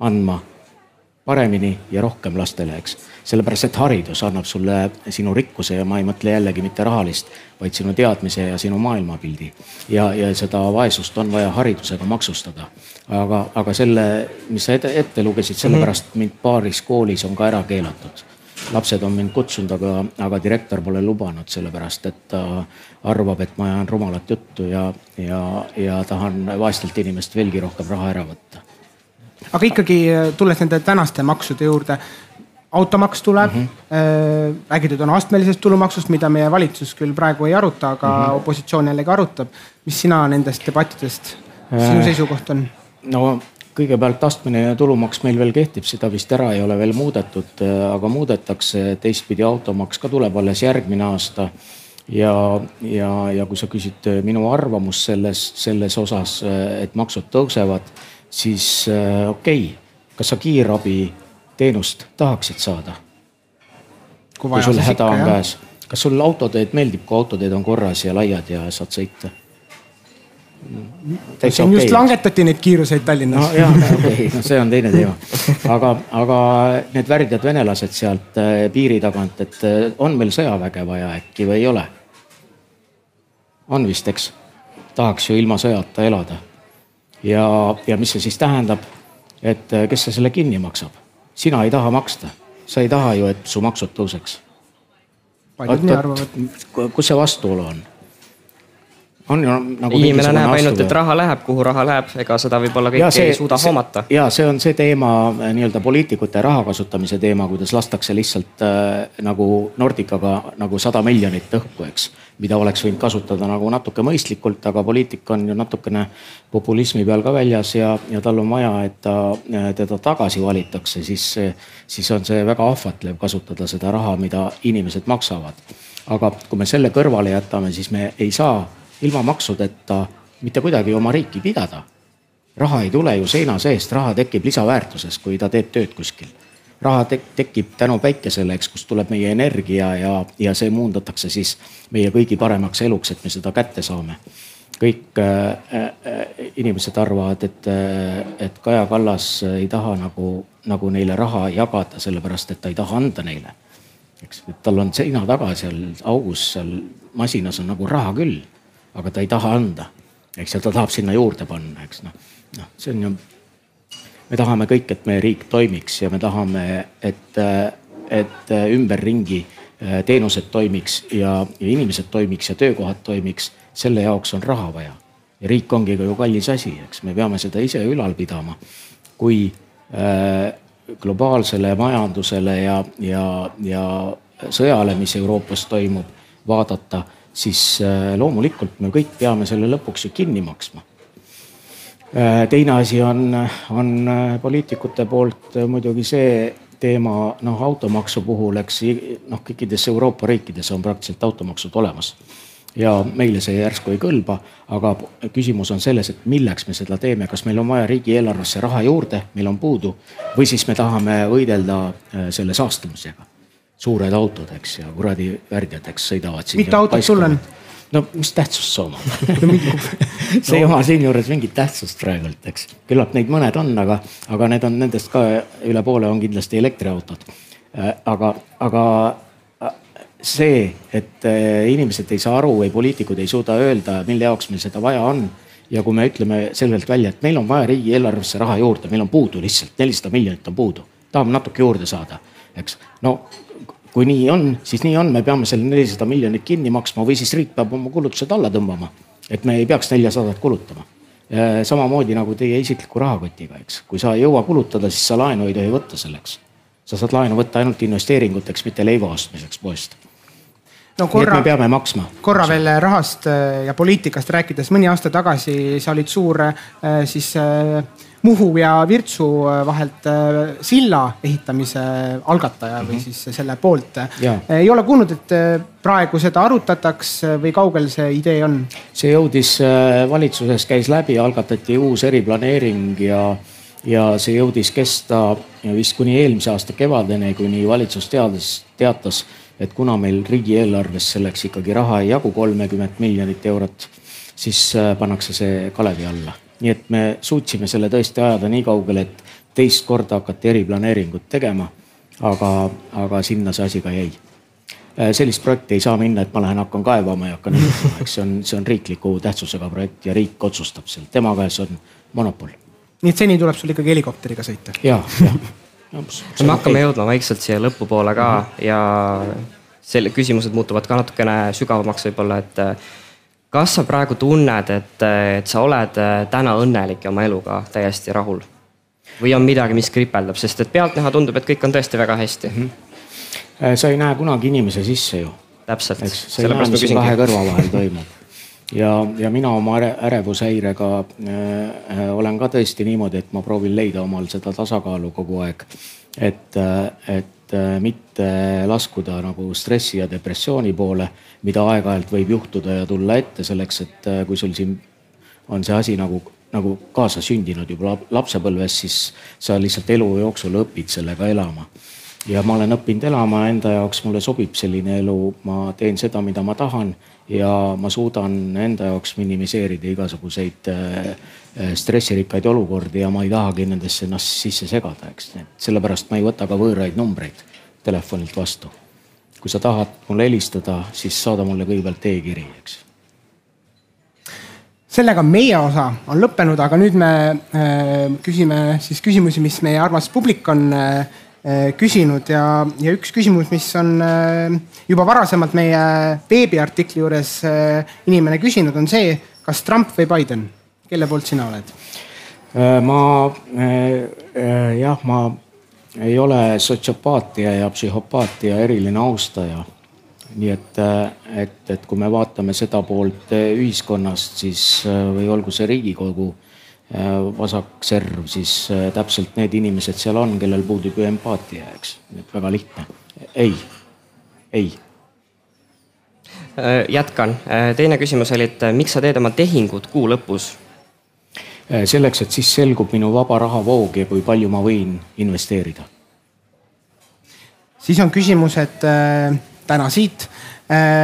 andma paremini ja rohkem lastele, eks. sellepärast, et haridus annab sulle sinu rikkuse ja ma ei mõtle jällegi mitte rahalist, vaid sinu teadmise ja sinu maailmapildi. ja, ja seda vaesust on vaja haridusega maksustada. aga, aga selle, mis sa ette, ette lugesid, sellepärast mm -hmm. mind paaris koolis on ka ära keelatud lapsed on mind kutsunud, aga, aga direktor pole lubanud, sellepärast et ta arvab, et ma ajan rumalat juttu ja, ja, ja tahan vaestelt inimest veelgi rohkem raha ära võtta aga ikkagi äh, tulles nende tänaste maksude juurde, automaks tuleb mm, -hmm. räägitud on astmelisest tulumaksust, mida meie valitsus küll praegu ei aruta, aga mm -hmm. opositsioon jällegi arutab. mis sina nendest debattidest, sinu äh, seisukoht on? no kõigepealt astmeline tulumaks meil veel kehtib, seda vist ära ei ole veel muudetud, aga muudetakse, teistpidi automaks ka tuleb alles järgmine aasta. ja, ja, ja kui sa küsid minu arvamust selles, selles osas, et maksud tõusevad siis äh, okei okay,, kas sa kiirabiteenust tahaksid saada? kui, kui sul häda on käes, kas sul autoteed meeldib, kui autoteed on korras ja laiad ja saad sõita? täitsa siin just okei. langetati neid kiiruseid Tallinnas no jah, okei okay,, no see on teine teema. aga, aga need värdjad venelased sealt äh, piiri tagant, et äh, on meil sõjaväge vaja äkki või ei ole? on vist, eks? tahaks ju ilma sõjata elada. ja, ja mis see siis tähendab? et äh, kes see selle kinni maksab? sina ei taha maksta, sa ei taha ju, et su maksud tõuseks. kus see vastuolu on? on ju nagu inimene näeb ainult, vastuolu. et raha läheb, kuhu raha läheb, ega seda võib-olla kõike ei suuda hoomata. ja see on see teema, nii-öelda poliitikute raha kasutamise teema, kuidas lastakse lihtsalt äh, nagu Nordicaga nagu sada miljonit õhku, eks. Mida oleks võinud kasutada nagu natuke mõistlikult, aga poliitik on ju natukene populismi peal ka väljas ja, ja tal on vaja, et ta, teda tagasi valitakse, siis, siis on see väga ahvatlev kasutada seda raha, mida inimesed maksavad. aga kui me selle kõrvale jätame, siis me ei saa ilma maksudeta mitte kuidagi oma riiki pidada raha ei tule ju seina seest, raha tekib lisaväärtuses, kui ta teeb tööd kuskil. Raha tek tekib tänu päikesele, eks, kust tuleb meie energia ja, ja see muundatakse siis meie kõigi paremaks eluks, et me seda kätte saame. kõik äh, äh, inimesed arvavad, et äh,, et Kaja Kallas ei taha nagu, nagu neile raha jagada, sellepärast et ta ei taha anda neile. eks, et tal on seina taga seal augus seal masinas on nagu raha küll, aga ta ei taha anda eks, ja ta tahab sinna juurde panna, eks noh, noh, see on ju. Me tahame kõik, et meie riik toimiks ja me tahame, et, et ümberringi äh, teenused toimiks ja, ja inimesed toimiks ja töökohad toimiks. selle jaoks on raha vaja ja riik ongi ka ju kallis asi, eks me peame seda ise ülal pidama. kui äh, globaalsele majandusele ja, ja, ja sõjale, mis Euroopas toimub, vaadata, siis äh, loomulikult me kõik peame selle lõpuks ju kinni maksma. Teine asi on, on äh, poliitikute poolt äh, muidugi see teema, noh automaksu puhul, eks noh, kõikides Euroopa riikides on praktiliselt automaksud olemas ja meile see järsku ei kõlba, aga küsimus on selles, et milleks me seda teeme, kas meil on vaja riigieelarvesse raha juurde, meil on puudu või siis me tahame võidelda äh, selle saastumisega. suured autod, eks ja kuradi värdjad, eks sõidavad siin. Mitu autot sul on?? No mis tähtsust see omab see ei oma siinjuures mingit tähtsust praegult, eks. küllap neid mõned on, aga, aga need on nendest ka üle poole on kindlasti elektriautod. aga, aga see, et äh, inimesed ei saa aru või poliitikud ei suuda öelda, mille jaoks meil seda vaja on. ja kui me ütleme selgelt välja, et meil on vaja riigieelarvesse raha juurde, meil on puudu lihtsalt nelisada miljonit on puudu, tahame natuke juurde saada, eks. no kui nii on, siis nii on, me peame selle nelisada miljonit kinni maksma või siis riik peab oma kulutused alla tõmbama. et me ei peaks neljasadat kulutama. samamoodi nagu teie isikliku rahakotiga, eks, kui sa ei jõua kulutada, siis sa laenu ei tohi võtta selleks. sa saad laenu võtta ainult investeeringuteks, mitte leiva ostmiseks poest. no nii et korra me, peame maksma. korra veel rahast äh, ja poliitikast rääkides, mõni aasta tagasi sa olid suur äh, siis Muhu ja Virtsu äh, vahelt äh, silla ehitamise algataja või siis selle poolt Mhm. Jaa.. ei ole kuulnud, et äh, praegu seda arutataks või kaugel see idee on? see jõudis äh, valitsuses, käis läbi, algatati uus eriplaneering ja, ja see jõudis kesta vist kuni eelmise aasta kevadeni, kuni valitsus teadas, teatas, et kuna meil riigieelarves selleks ikkagi raha ei jagu, kolmekümmet miljonit eurot, siis äh, pannakse see kalevi alla. Nii et me suutsime selle tõesti ajada nii kaugele, et teist korda hakati eriplaneeringut tegema. aga, aga sinna see asi ka jäi Äh, sellist projekti ei saa minna, et ma lähen hakkan kaevama ja hakkan ehitama, eks see on, see on riikliku tähtsusega projekt ja riik otsustab seal, tema käes on monopol. nii et seni tuleb sul ikkagi helikopteriga sõita. ja, jah. me hakkame jõudma vaikselt siia lõpupoole ka ja selle küsimused muutuvad ka natukene sügavamaks võib-olla, et äh, kas sa praegu tunned, et, et sa oled äh, täna õnnelik ja oma eluga täiesti rahul? või on midagi, mis kripeldab, sest et pealtnäha tundub, et kõik on tõesti väga hästi mm. -hmm. Äh, sa ei näe kunagi inimese sisse ju, täpselt, sa ei näe, mis kahe kõrva vahel toimub. ja, ja mina oma äre, ärevushäirega äh, olen ka tõesti niimoodi, et ma proovin leida omal seda tasakaalu kogu aeg. et, et äh, mitte laskuda nagu stressi ja depressiooni poole, mida aeg-ajalt võib juhtuda ja tulla ette selleks, et äh, kui sul siin on see asi nagu, nagu kaasa sündinud juba lap- lapsepõlves, siis sa lihtsalt elu jooksul õpid sellega elama. Ja ma olen õppinud elama enda jaoks, mulle sobib selline elu, ma teen seda, mida ma tahan ja ma suudan enda jaoks minimiseerida igasuguseid äh, stressirikkaid olukordi ja ma ei tahagi nendesse ennast sisse segada, eks. sellepärast ma ei võta ka võõraid numbreid telefonilt vastu. kui sa tahad mulle helistada, siis saada mulle kõigepealt e-kiri, eks sellega meie osa on lõppenud, aga nüüd me äh, küsime siis küsimusi, mis meie armas publik on äh, küsinud ja, ja üks küsimus, mis on eh, juba varasemalt meie veebiartikli juures eh, inimene küsinud, on see, kas Trump või Biden, kelle poolt sina oled? ma jah, ma ei ole sotsiopaatia ja psühhopaatia eriline austaja. nii et, et, et kui me vaatame seda poolt ühiskonnast, siis või olgu see Riigikogu vasakserv, siis äh, täpselt need inimesed seal on, kellel puudub ju empaatia, eks, et väga lihtne. ei, ei. Äh, jätkan, teine küsimus oli, et miks sa teed oma tehingud kuu lõpus? selleks, et siis selgub minu vaba rahavoog ja kui palju ma võin investeerida. siis on küsimus, et äh, täna siit äh,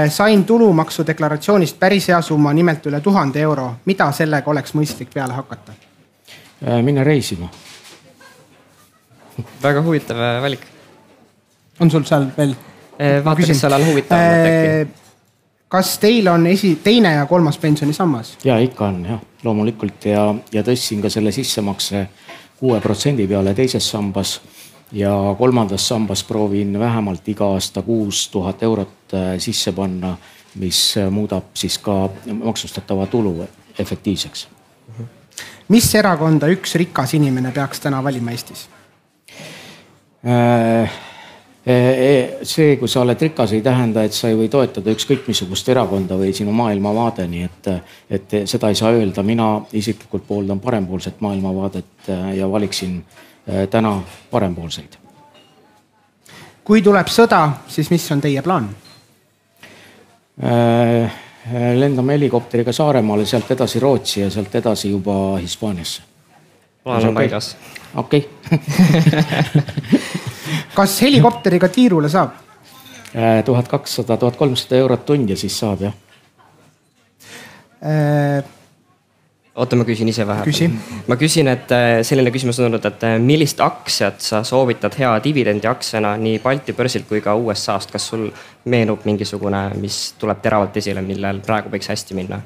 sain tulumaksudeklaratsioonist päris hea summa, nimelt üle tuhande euro. mida sellega oleks mõistlik peale hakata äh,? minna reisima. väga huvitav äh, valik. on sul seal veel? Äh, vaata, kas seal on huvitavamat äkki äh, kas teil on esi, teine ja kolmas pensionisammas? ja ikka on jah, loomulikult ja, ja tõstsin ka selle sissemakse kuue protsendi peale teises sambas ja kolmandas sambas proovin vähemalt iga aasta kuus tuhat eurot äh, sisse panna, mis äh, muudab siis ka maksustatava tulu efektiivseks. mis erakonda üks rikas inimene peaks täna valima Eestis? Äh, see, kui sa oled rikas, ei tähenda, et sa ei või toetada ükskõik missugust erakonda või sinu maailmavaade, nii et, et seda ei saa öelda. mina isiklikult pooldan parempoolset maailmavaadet ja valiksin Äh, täna parempoolseid. kui tuleb sõda, siis mis on teie plaan? Äh, lendame helikopteriga Saaremaale, sealt edasi Rootsi ja sealt edasi juba Hispaaniasse. plaan on paigas. okei. kas helikopteriga tiirule saab? Tuhat kakssada, tuhat kolmsada eurot tund ja siis saab jah oota, ma küsin ise vahepeal. ma küsin, et äh, selline küsimus on tulnud, et äh, millist aktsiat sa soovitad hea dividendiaktsiana nii Balti börsilt kui ka USA-st, kas sul meenub mingisugune, mis tuleb teravalt esile, millel praegu võiks hästi minna?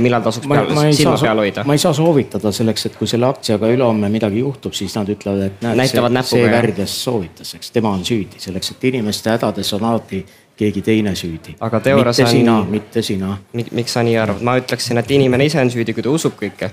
millal tasuks peal, silma peal hoida? ma ei saa soovitada selleks, et kui selle aktsiaga ülehomme midagi juhtub, siis nad ütlevad, et näed, see, see värdjas soovitas, eks tema on süüdi, selleks et inimeste hädades on alati keegi teine süüdi. aga teoorias on. mitte sina, mitte sina. miks sa nii arvad, ma ütleksin, et inimene ise on süüdi, kui ta usub kõike.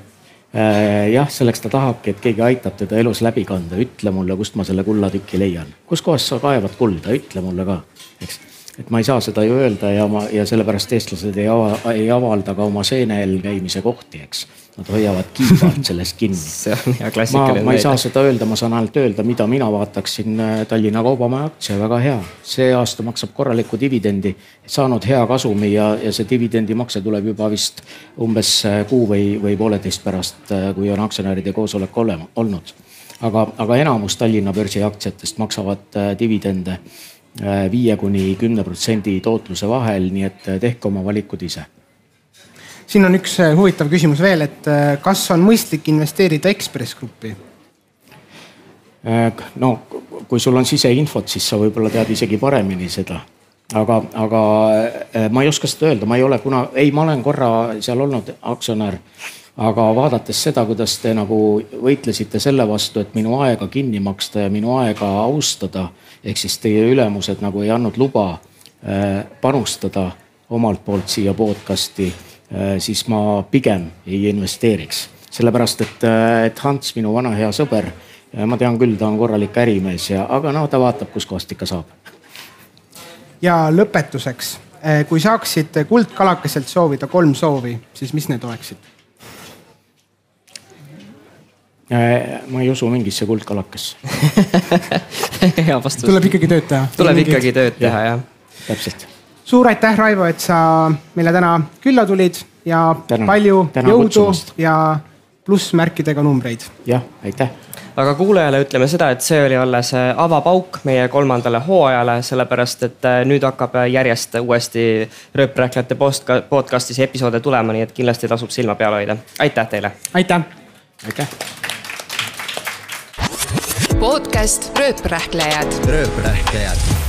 Äh, jah, selleks ta tahabki, et keegi aitab teda elus läbi kanda, ütle mulle, kust ma selle kullatüki leian, kuskohast sa kaevad kulda, ütle mulle ka, eks et ma ei saa seda ju öelda ja ma ja sellepärast eestlased ei ava, ei avalda ka oma seenel käimise kohti, eks Nad hoiavad kiivalt sellest kinni. see on hea klassikaline. ma, ma ei saa seda öelda, ma saan ainult öelda, mida mina vaataksin äh, Tallinna Kaubamaja aktsia, väga hea. see aasta maksab korralikku dividendi, saanud hea kasumi ja, ja see dividendimakse tuleb juba vist umbes äh, kuu või, või pooleteist pärast, äh, kui on aktsionäride koosolek olema, olnud. aga, aga enamus Tallinna börsi aktsiatest maksavad dividende viie kuni kümne protsendi tootluse vahel, nii et tehke oma valikud ise siin on üks äh, huvitav küsimus veel, et äh, kas on mõistlik investeerida Ekspress Grupi? Äh, no kui sul on siseinfot, siis sa võib-olla tead isegi paremini seda. aga, aga ma ei oska seda öelda, ma ei ole kuna, ei, ma olen korra seal olnud aktsionär. aga vaadates seda, kuidas te nagu võitlesite selle vastu, et minu aega kinni maksta ja minu aega austada, ehk siis teie ülemused nagu ei andnud luba panustada omalt poolt siia podcast'i Äh, siis ma pigem ei investeeriks. sellepärast, et, äh, et Hans, minu vana hea sõber, ma tean küll, ta on korralik ärimees ja, aga no ta vaatab, kuskohast ikka saab. ja lõpetuseks, äh, kui saaksid kuldkalakaselt soovida kolm soovi, siis mis need oleksid? Ma ei usu mingisse kuldkalakasse hea vastus. tuleb ikkagi tööd teha. tuleb ikkagi tööd teha, jah. täpselt suur aitäh, Raivo, et sa meile täna külla tulid ja tänan, palju tänan jõudu kutsumast. ja plussmärkidega numbreid. jah, aitäh aga kuulajale ütleme seda, et see oli alles äh, avapauk meie kolmandale hooajale, sellepärast et äh, nüüd hakkab äh, järjest uuesti Rööprähklate podcast'is episoode tulema, nii et kindlasti tasub silma peal hoida. aitäh teile. aitäh. aitäh. Podcast Rööprähklejad. rööprähklejad